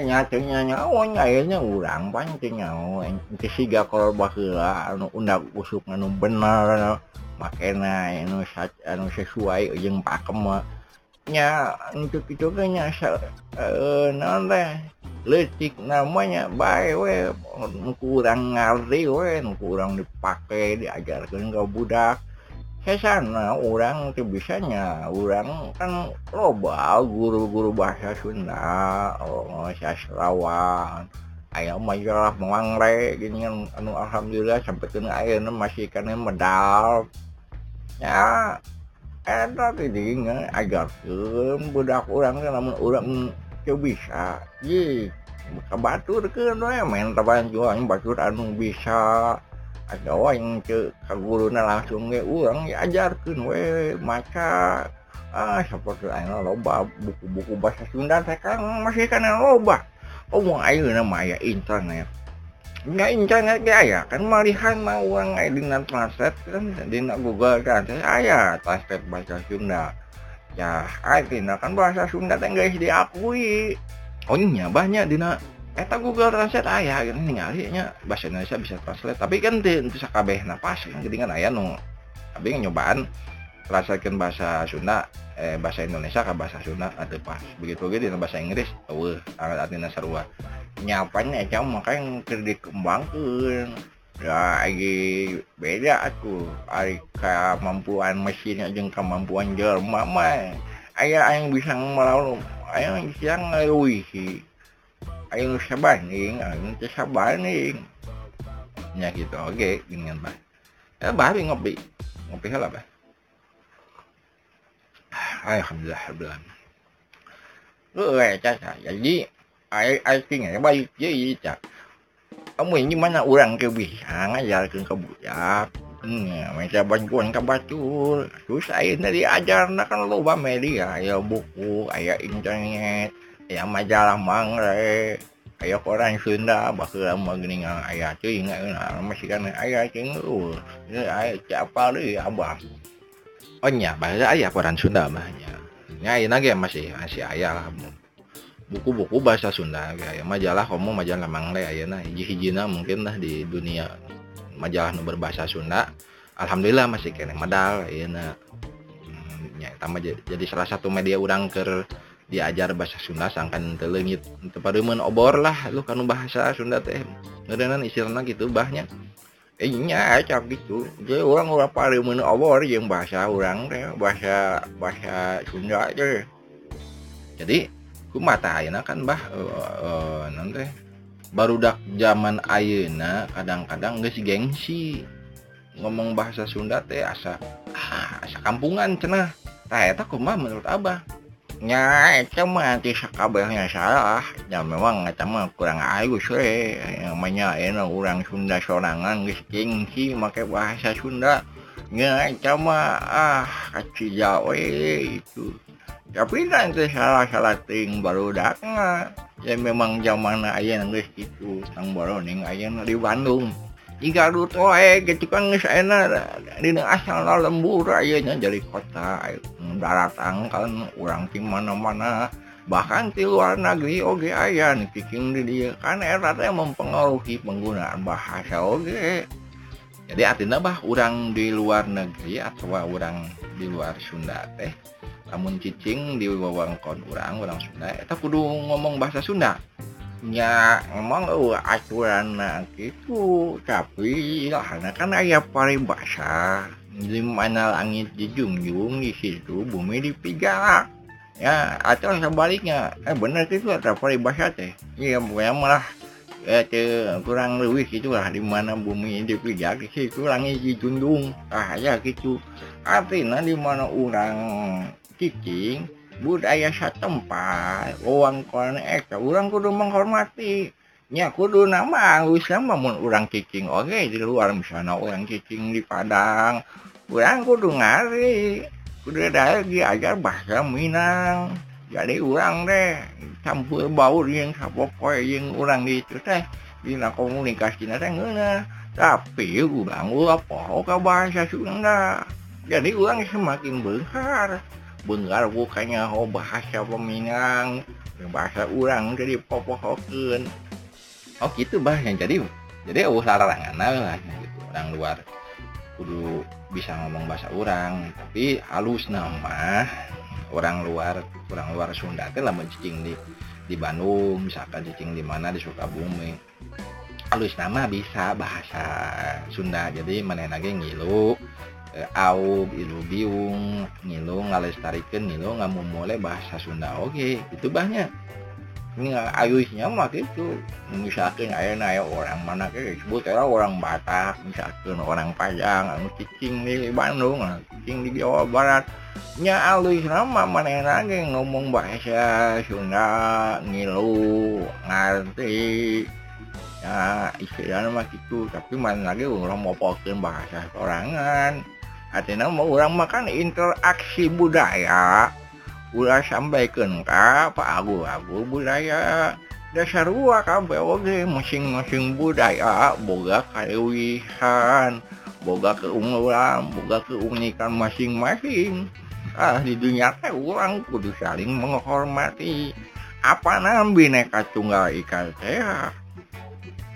nyanya nya oh nya nya urang pancingsiga oh, kolor baheula anu undak usuk anu bener makai anu anu sesuai ujung pakemnya untuk itu eh, naon teh leutik namanya bae we kurang ngarti we kurang dipake diajarkeun ka budak. saya sana orang tuh bisanya orang kan loba guru-guru bahasa Sunda oh, sastrawan ayam majalah mangre gini anu alhamdulillah sampai kena air masih kena medal. Ya ada tadi agar budak orang namun orang tuh bisa. Ye kabatur kan main taban jualan batur anu bisa. Yang ke kaguruna langsung urang ya ajarkeun we maca. Ah seperti loba buku-buku bahasa Sunda kan masih kana loba. Ayeuna mah aya internet. Nggak internet aya kan malihan urang aya dina translate kan dina Google kan teh aya translate bahasa Sunda. Ya artinya kan bahasa Sunda teh geus diakui. Oh nya banyak dina eta Google Translate ayah gitu ningali nya bahasa Indonesia bisa translate. Tapi kan teu teu sakabeh napas kan jadi kan aya nu tapi nyobaan translatekeun bahasa Sunda eh bahasa Indonesia ke bahasa Sunda atau pas. Begitu ge dina bahasa Inggris eueuh artina sarua nyapanya eta maka yang keur dikembangkeun. Ya lagi beda aku ari kemampuan mesinnya jeung kemampuan jelema mah aya yang bisa melalui aya yang bisa ngaluihi ayo sabahing ayo teh sabahing nya gitu oke okay, dengan bah eh bah ngopi ngopi lah bah alhamdulillah alhamdulillah. Lu eh caca jadi ay ay tinggal baik jadi caca kamu ini mana orang ke bisa ngajarkan ke budak hmm, minta bantuan ke batul terus saya dari ajar kan loba media ya buku ayah internet ya majalah mangre aya koran Sunda bakal magning aya cuy nggak masih kan aya cing uh aya siapa deh abah. Oh nya bahasa aya koran Sunda mahnya nya ini ge masih masih aya lah. Buku-buku bahasa Sunda kayak majalah kamu majalah mangre ayeuna hiji-hijina mungkin lah di dunia majalah nu berbahasa Sunda. Alhamdulillah masih kena medal ayeuna hmm, nya tambah jadi salah satu media urang ke diajar bahasa Sunda sangkan telengit tepademen obor lah lu kan bahasa Sunda teh. Ngerenan istilahnya gitu bahnya. Eh nya cak gitu. Jadi orang orang pademen obor yang bahasa orang teh bahasa bahasa Sunda aja jadi kumata ayeuna kan bah e, e, uh, uh, nanti barudak zaman ayeuna kadang-kadang geus gengsi. Ngomong bahasa Sunda teh asa ah, asa kampungan cenah. Tah eta kumaha menurut abah? ya itu mah sakabehnya salah Ya memang mah kurang agus we namanya enak orang Sunda sorangan geus gengsi make bahasa Sunda ya itu mah ah kecil we itu tapi nanti salah-salah ting baru datang ya memang zaman ayah geus gitu tang baru ning ayah di Bandung jika du toe gitu kan geus enak di asal lembur ayeuna jadi kota daratan kan urang ti mana-mana. Bahkan di luar negeri oge aya nih piking di dia kan era teh mempengaruhi penggunaan bahasa oge. Jadi artinya bah urang di luar negeri atau urang di luar Sunda teh. Namun cicing di wewengkon urang urang Sunda eta kudu ngomong bahasa Sunda. ya emang uh, aturan gitu. Tapi karena kan ayah paribasa di mana langit dijunjung di situ bumi dipijak ya atau sebaliknya. Eh bener itu ada paribasa teh. Iya bukan malah eh, te, kurang lebih itulah di mana bumi dipijak di situ langit dijunjung. Ah ya gitu. Artinya di mana orang cicing budaya satempat uang konek orang eh, kudu menghormati. Nya kudu nama Islam namun orang cicing oke okay, di luar misalnya orang cicing di Padang. Orang kudu ngari kudu daerah diajar bahasa Minang. Jadi orang deh campur bau yang sapokoy yang orang di itu teh di komunikasi teh ngena tapi orang ulah poho ke bahasa Sunda. Jadi orang semakin besar Bengargu kanyaho bahasa peminang bahasa urang jadi popohokeun. Oh gitu bah yang jadi. Jadi uh larangan lah gitu. Orang luar kudu bisa ngomong bahasa orang tapi halus nama orang luar orang luar Sunda teh lama cicing di di Bandung misalkan cicing di mana di Sukabumi. Halus nama bisa bahasa Sunda. Jadi mana lagi ngilu. Au ilu biung ngilu ngalestarikan ngilu nggak mulai bahasa Sunda. Oke itu banyak. Ini ayusnya mah gitu. Misalkan ayah naya orang mana ke disebut era orang Batak misalkan orang Padang anu cicing di Bandung anu cicing di Jawa Barat. Nya alus nama mana lagi ngomong bahasa Sunda ngilu ngerti. Ya istilahnya mah gitu. Tapi mana lagi orang mau pakai bahasa sorangan artinya mau orang makan interaksi budaya. Ulah sampaikan ka Pak Agung Agung budaya. Dasar gua kabeh oge masing-masing budaya. Boga kawihan boga keunggulan boga keunikan masing-masing. Ah di dunia teh orang kudu saling menghormati. Apa nam bineka tunggal ika teh?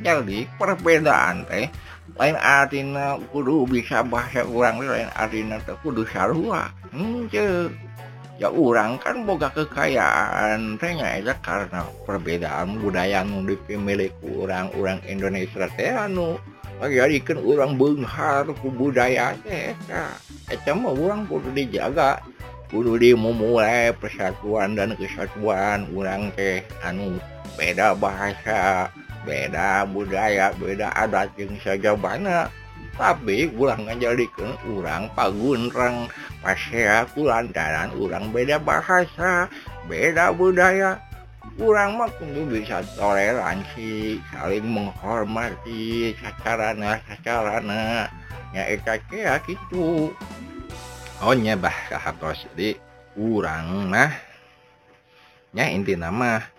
Jadi perbedaan teh lain artina kudu bisa bahasa orang lain artina teh kudu sarua. Hmm, ya orang kan boga kekayaan tanya aja karena perbedaan budaya nu dipemilik orang orang Indonesia teh anu jadikan orang benghar ku budaya teh eta mah orang kudu dijaga kudu dimulai persatuan dan kesatuan orang teh anu beda bahasa. beda budaya beda adat yang saja banyak tapi ulang ngajadikan orang pagunrang pasea kulantaran orang beda bahasa beda budaya. Kurang mah kudu bisa toleransi saling menghormati sacarana sacarana. Nya eta kea kitu. Oh nya bah kahatos di urang mah. Nya inti nama.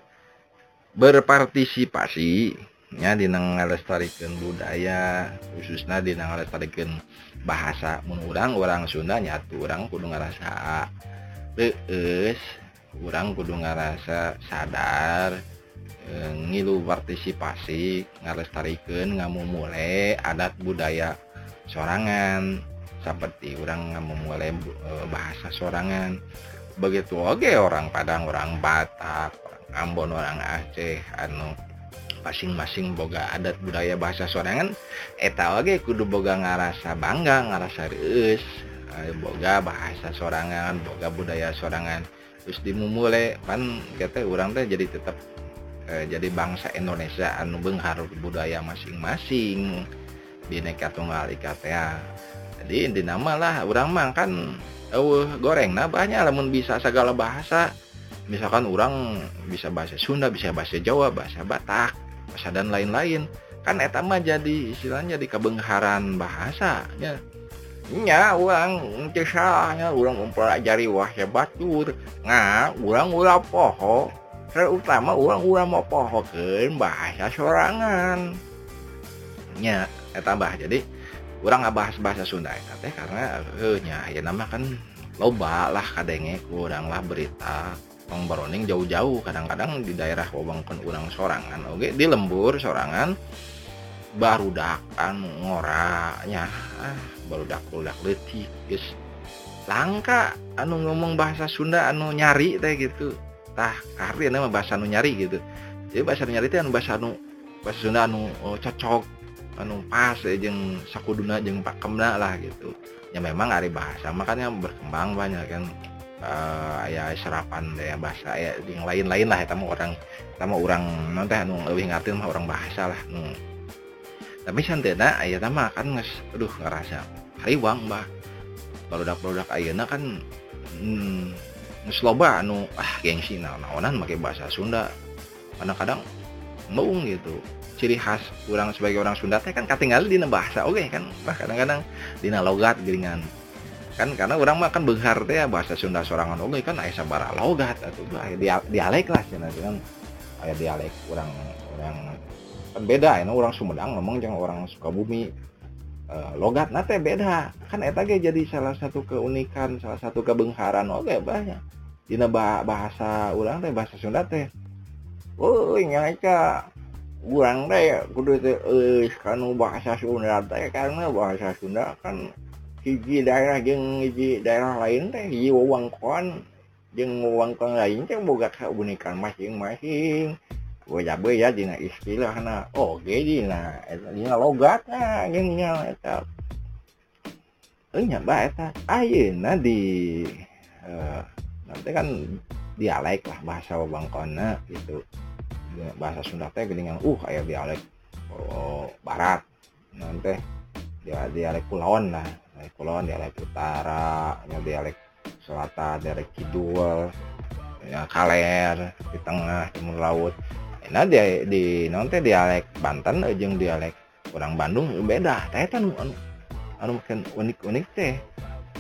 berpartisipasi nya dinengarestarikan budaya khususnya dinengarestarikan bahasa mengurang orang Sunda nyatu orang kudu ngerasa lees orang kudu ngerasa sadar e, ngilu partisipasi ngalestarikan ngamu mulai adat budaya sorangan seperti orang ngamu mulai e, bahasa sorangan. Begitu oke okay, orang Padang orang Batak Ambon orang Aceh anu masing-masing boga adat budaya bahasa sorangan. Eta oge kudu boga ngarasa bangga ngarasa reus eh, boga bahasa sorangan boga budaya sorangan. Terus dimumule pan kata orang teh jadi tetap eh, jadi bangsa Indonesia anu benghar budaya masing-masing. Bineka tunggal ika teh ah. jadi inti nama lah orang mah kan uh, goreng nah banyak lamun bisa segala bahasa. Misalkan orang bisa bahasa Sunda bisa bahasa Jawa bahasa Batak bahasa dan lain-lain. Kan eta mah jadi istilahnya di kebengharan bahasanya. Nya orang cesanya orang mempelajari wahya batur nah orang ulah poho. Terutama orang ulah mau pohokeun bahasa sorangan. Nya eta bah jadi orang nggak bahas bahasa Sunda eta teh karena eh nya ya nama kan loba lah kadenge kurang lah berita Tong Baroning jauh-jauh. Kadang-kadang di daerah wewengkon urang sorangan oke di lembur sorangan baru dakan ngoranya. Ah, baru dak dak letik guys langka anu ngomong bahasa Sunda anu nyari teh gitu. Tah kari nama bahasa anu nyari gitu. Jadi bahasa anu nyari teh anu bahasa anu bahasa Sunda anu oh, cocok anu pas ya jeng sakuduna jeng pakemna lah gitu. Ya memang hari bahasa makanya berkembang banyak kan uh, aya serapan ya bahasa ya yang lain-lain lah kamu orang kamu orang nanti anu lebih ngerti mah orang bahasa lah nu. Tapi santena ayah mah kan nges aduh ngerasa hariwang bah. Produk-produk ayana kan hmm, nges loba anu ah gengsi naon-naonan pakai bahasa Sunda. Kadang-kadang meung gitu. Ciri khas orang sebagai orang Sunda teh kan katingal dina bahasa oke okay, kan bah kadang-kadang dina logat geringan kan karena orang mah kan benghar teh bahasa Sunda sorangan oke kan aya sabara logat atau aya dialek lah cenah kan aya dialek orang orang kan beda ya orang Sumedang ngomong jangan orang Sukabumi eh, logat nate beda kan eta ge jadi salah satu keunikan salah satu kebengkaran oke banyak dina bah- bahasa urang teh bahasa Sunda teh Euy nyaca urang teh kudu bahasa Sunda karena bahasa Sunda kan hiji daerah jeung hiji daerah lain teh hiji wewengkon jeung wewengkon lain teh boga keunikan masing-masing Boya ya dina istilahna oge dina eta dina logatna jeung nya eta nya bah eta ayeuna di eh, nanti kan dialek lah bahasa wewengkonna gitu bahasa Sunda teh geuningan uh aya dialek oh, barat nanti dia dialek kulon lah kulon dialek utara ya dialek selatan dialek kidul ya kaler di tengah timur laut. Nah di di nanti dialek Banten eh, jeung dialek orang Bandung beda. Teh anu anu anu makin unik-unik teh.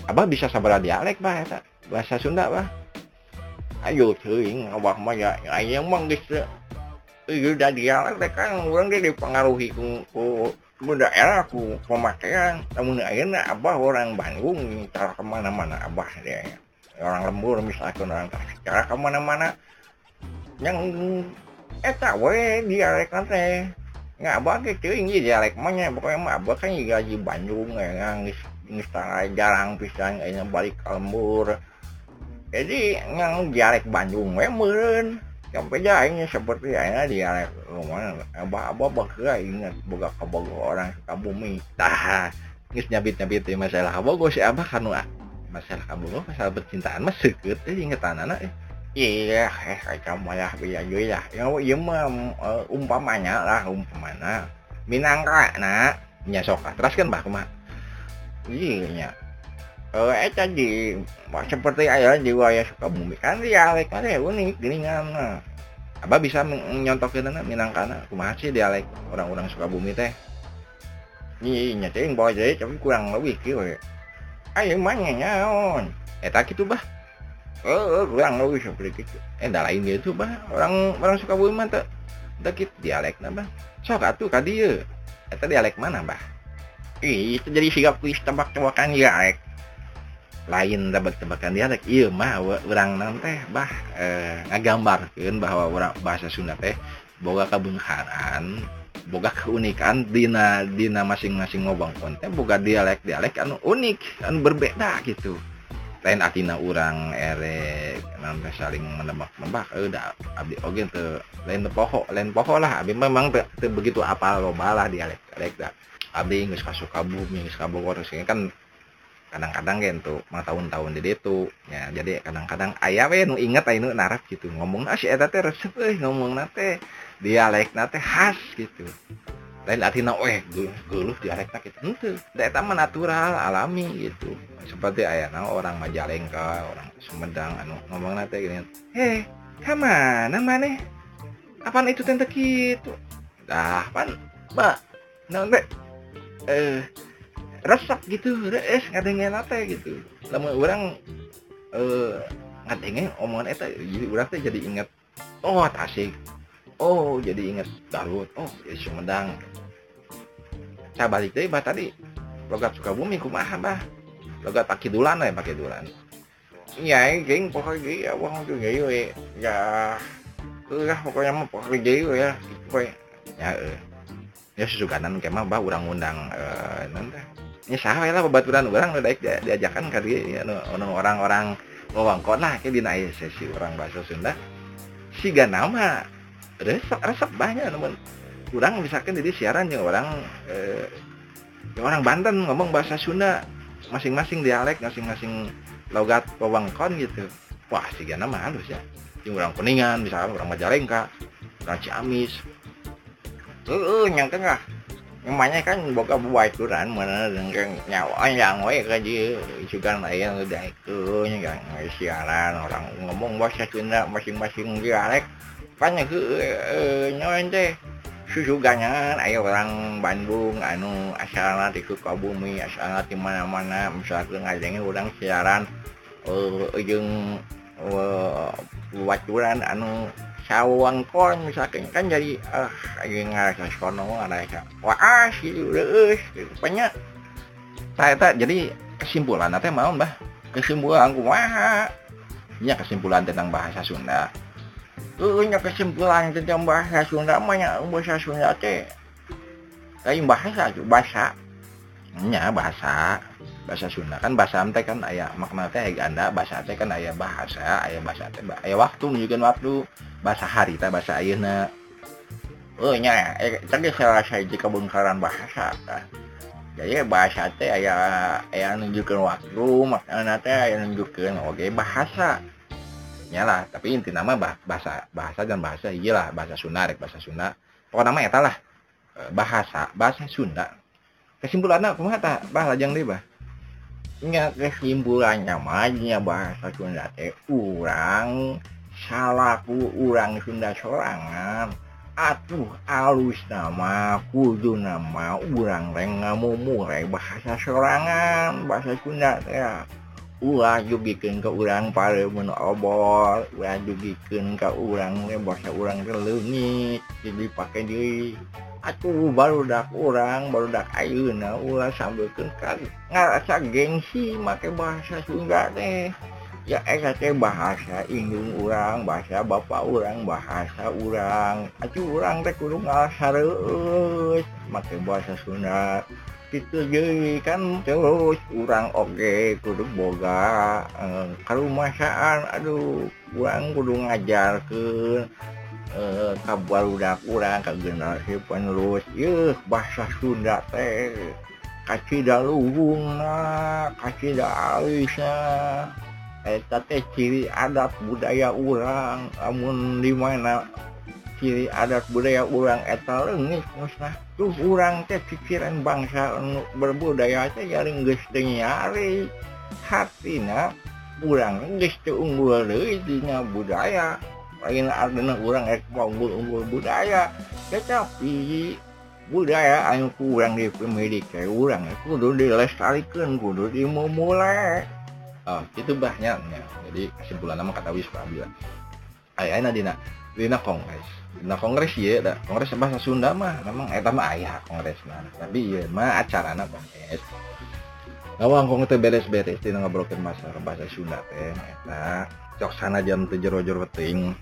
Abah bisa sabar dialek bah eta bahasa Sunda bah. Ayo teuing abah mah ya aya mah geus da dialek kan urang ge dipengaruhi ku ku daerah aku pemakaian namun akhirnya Abah orang Bandung cara kemana-mana. Abah dia orang lembur misalkan orang cara kemana-mana. Yang eh, eta we dialek teh nggak abah gitu ini dialek nya pokoknya mah abah kan gaji Bandung ya nggak jarang pisang ini balik ke lembur. Jadi yang dialek Bandung we meren aing seperti ayeuna dialek rumah abah abah bakal ingat boga kabogo orang Sukabumi tah geus nyabit-nyabit teh masalah kabogo si abah kanu ah, masalah kabogo masalah percintaan seukeut teh ingetanana eh. Iya eh kayak malah biaya ya yang ieu mah eh, umpamanya lah umpamana. Minangka na nya sok ah, teraskeun bah kumaha. Iya eh eta di mah seperti aya di wilayah Sukabumi kan dialek kan ya unik geuningan nah. abah bisa men- nyontokeunna minangkana kumaha sih dialek orang-orang Sukabumi teh Iya, nya teh bawa jadi tapi kurang lebih kieu. Ayo mah nya nyaon. eta kitu bah Eh, kurang lebih seperti itu. eh da lain gitu bah orang orang Sukabumi mah teu teu kitu dialekna bah sok atuh ka dieu eta dialek mana bah Ih, itu jadi sigap kuis tebak-tebakan dialek. Lain tebak-tebakan dialek iya mah urang nang teh bah eh, ngagambarkeun bahwa urang bahasa Sunda teh boga kabengkaran boga keunikan dina dina masing-masing ngobongkon teh boga dialek-dialek anu unik anu berbeda gitu. Lain artina urang ere nanti saling menebak-nebak eh da abdi oge teu lain poho lain poho lah. Abdi memang begitu apal loba lah dialek dialek da. Abdi geus ka Sukabumi geus ka Bogor geus kan kadang-kadang tuh mah tahun-tahun di ditu ya. Jadi kadang-kadang aya we nu inget aya nu narap gitu ngomong si eta teh resep euy ngomong teh dialek teh khas gitu. Lain artinya weh geuluh dialek gitu henteu. Da eta mah natural alami gitu. Seperti aya orang Majalengka orang Sumedang anu ngomong teh gini heh kamana maneh? Apaan itu teh kitu dah pan mbak. Naon eh resep gitu. Res ngadengen teh gitu. Lamun orang eh ngadengen omongan eta jadi urang teh jadi inget oh Tasik oh jadi inget Garut oh jadi Sumedang saya balik deh bah tadi logat Sukabumi kumaha bah? Logat Pakidulan we Pakidulan Iya, geng pokoknya ya, wah itu gitu we. Ya, lah pokoknya mah pokoknya gitu ya. Gitu we. ya eh. Ya susuganan kemah bah urang undang eh nanti ya saha we lah babaturan urang nu daek dia- diajakan ka dieu ya orang-orang wewengkon lah ke dina sesi orang bahasa Sunda. Siga nama resep resep banyak namun kurang misalkan jadi siaran yang orang eh, orang Banten ngomong bahasa Sunda masing-masing dialek masing-masing logat wewengkon gitu. Wah siga nama halus ya. Yang orang Kuningan misalkan orang Majalengka orang Ciamis. Heeh, yang tengah. emaknya kan bokap buat Quran mana dengan kan nyawaan yang wae kaji suka lain udah itu kan siaran orang ngomong bahasa Sunda masing-masing dialek kan itu nyoen teh susugangan ayo orang Bandung anu asalna di Sukabumi asalna di mana-mana misalkan ngajengi orang siaran uh, jeung uh, buat Quran anu sawangkon misalkan kan jadi ah ayo ngarasa sono ngarasa wah sih geus banyak tak jadi kesimpulan nanti mau mbah kesimpulan kumaha nya kesimpulan tentang bahasa Sunda. Punya kesimpulan tentang bahasa Sunda banyak bahasa Sunda teh. Lain bahasa bahasa nya bahasa bahasa Sunda. Kan bahasa teh kan aya makna teh ganda bahasa teh kan aya bahasa aya bahasa teh aya waktu menunjukkan waktu. Bahasa hari teh bahasa ayeuna. Oh nya eh, tadi salah saya jika bongkaran bahasa kan jadi bahasa teh aya aya nunjukkan waktu makna teh aya nunjukkan oke bahasa. Nyala tapi inti nama bah, bahasa bahasa dan bahasa iyalah bahasa Sunda bahasa Sunda. Pokoknya nama eta lah Eh, bahasa bahasa Sunda kesimpulan kumaha mah tak bah lajang deh bah. Nya kesimpulannya mahnya bahasa Sunda teh urang salahku urang Sunda sorangan. Atuh alus nama kudu nama urang reng ngamu mulai bahasa sorangan bahasa Sunda teh. ulang jugiken ke urang pare men obor ulang jugiken ke urang bahasa urang terlengit jadi pakai diri aku baru dak urang baru dak ayeuna ulah sambilkeun kan ngarasa gengsi make bahasa Sunda teh. Ya eta teh bahasa indung urang bahasa bapak urang bahasa urang. Acu urang teh kudu ngasareueus make bahasa Sunda. gitu jadi kan terus kurang oke kudu boga eh, e, kalau masaan aduh kurang kudu ngajar ke e, eh, kabudak kurang ke generasi penerus. Yuk bahasa Sunda teh kacida luhung nah kacida alisnya eta teh ciri adat budaya orang amun di mana ciri adat budaya urang etal leungit musnah tuh urang teh pikiran bangsa anu berbudaya teh jaring geus teu nyari hatina urang geus teu unggul deui dina budaya. Lain ardena urang rek unggul-unggul budaya. Tetapi budaya anu ku urang dipemilik teh urang kudu dilestarikeun kudu dimumulai oh, itu bahnya nya. jadi kesimpulan nama kata wis Ayana Dina Dina Kongres nah kongres ya da. kongres bahasa Sunda mah memang eta mah ayah kongres nah tapi iya mah acara anak kongres ngawangkong teh beres-beres tina ngebrokin masa bahasa Sunda teh eta. Cok sana jam teu jero-jero penting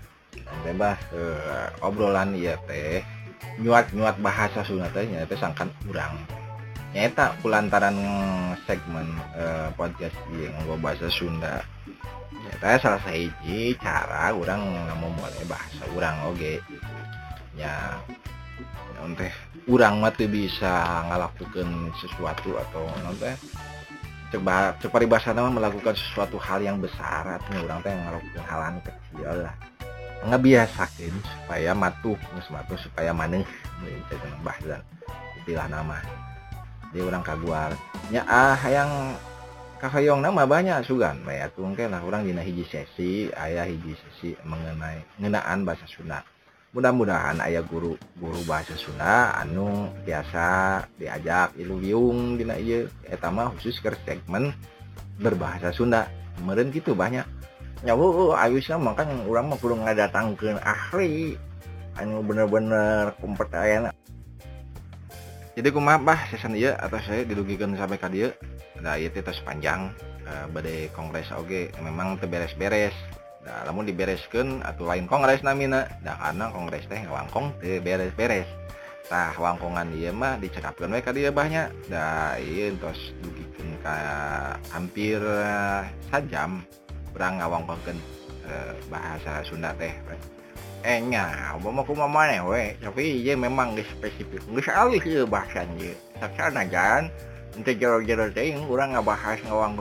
teh bah eh, obrolan iya teh nyuat-nyuat bahasa Sunda teh nya teh sangkan urang. Nyata kulantaran segmen eh, podcast yang nggo bahasa Sunda. Nyata salah sahiji cara orang ngomong mulai bahasa orang oge. Ya naon teh teu bisa ngalakukeun sesuatu atau naon teh coba cek paribasana mah melakukan sesuatu hal yang besar artinya urang teh ngalakukeun hal anu kecil lah. Ngabiasakeun supaya matuh matuh supaya maneh itu bahasa istilah nama dia orang kaguar nya ah yang Kahaong nama banyak sugan. Mayung lah orang dina hiji sesi ayah hiji sesi mengenai ngenaan bahasa Sunda mudah-mudahan ayah guru guru bahasa Sunda anu biasa diajak ilu biung dina etama khusus ke segmen berbahasa Sunda kemarin gitu banyak nyawu Ayusnya makan orang mah kudu ngadatangkeun ahli anu bener-bener kompeten jadi kumaha bah season ieu atau saya dirugikan sampai dieu. Da ieu teh tos panjang uh, badai kongres oge. Memang teu beres-beres. Da lamun dibereskeun atuh lain kongres namina da karena kongres teh wangkong teu beres-beres. Tah wangkongan ieu mah dicekapkeun we ka dieu bahnya da ieu tos dugikeun ka hampir uh, sajam urang ngawangkongkeun uh, bahasa Sunda teh. eh enya mana we tapi dia memang spesifik bahasajan jero-jero kurang ngebahas ngawang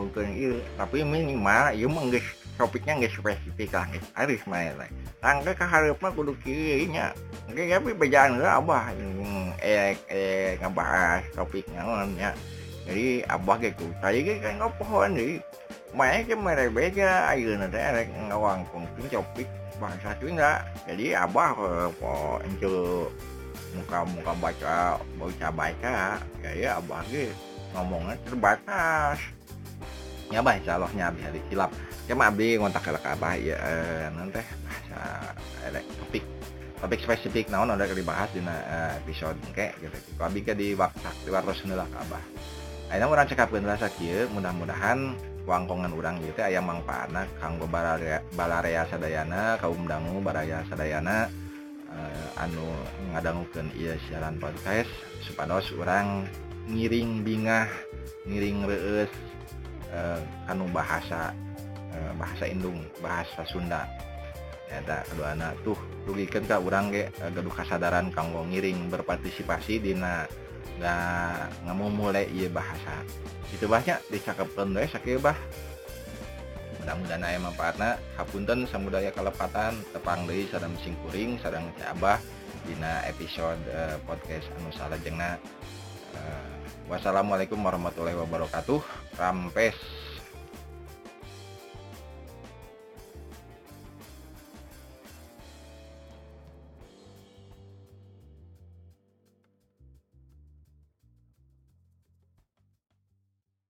tapi minimal menggis topiknya nggak spesifik lah harus main lah tangga keharapnya kudu kirinya nggak tapi bejaan lah abah eh eh ngebahas topiknya namanya jadi abah gitu tadi kan ngopohan deh main ke mereka beda ayo nanti ngawang kongsi topik bahasa Sunda jadi abah po ence muka-muka baca baca baca ya abah ge ngomongnya terbatas. Ya bah insya Allah nya bisa dikilap. Ya abdi ngontak ke abah ya eh, nanti bahasa ada topik topik spesifik naon udah dibahas di uh, episode kayak gitu. Kalau abdi ke di waktu di waktu lah ke abah. Ayeuna urang cekapkeun rasa kieu mudah-mudahan wangkongan urang gitu aya mangpana kanggo balarea, balarea Sadayana kaum dangu baraya Sadayana uh, anu ngadangguken ia siaran podcast supados urang ngiring bingah ngiring reus uh, anu bahasa uh, bahasa Indung bahasa Sunda. Ada kedua anak tuh rugikan Ka urang ge gaduh kasadaran kanggo ngiring berpartisipasi Dina nggak mau mulai iya bahasa itu bahnya dicakapkan deh sakit bah. Mudah-mudahan aya manfaatna. Hapunten samudaya kalepatan tepang deui sareng singkuring sareng Teh Abah dina episode eh, podcast anu salajengna Eh, wassalamualaikum warahmatullahi wabarakatuh. Rampes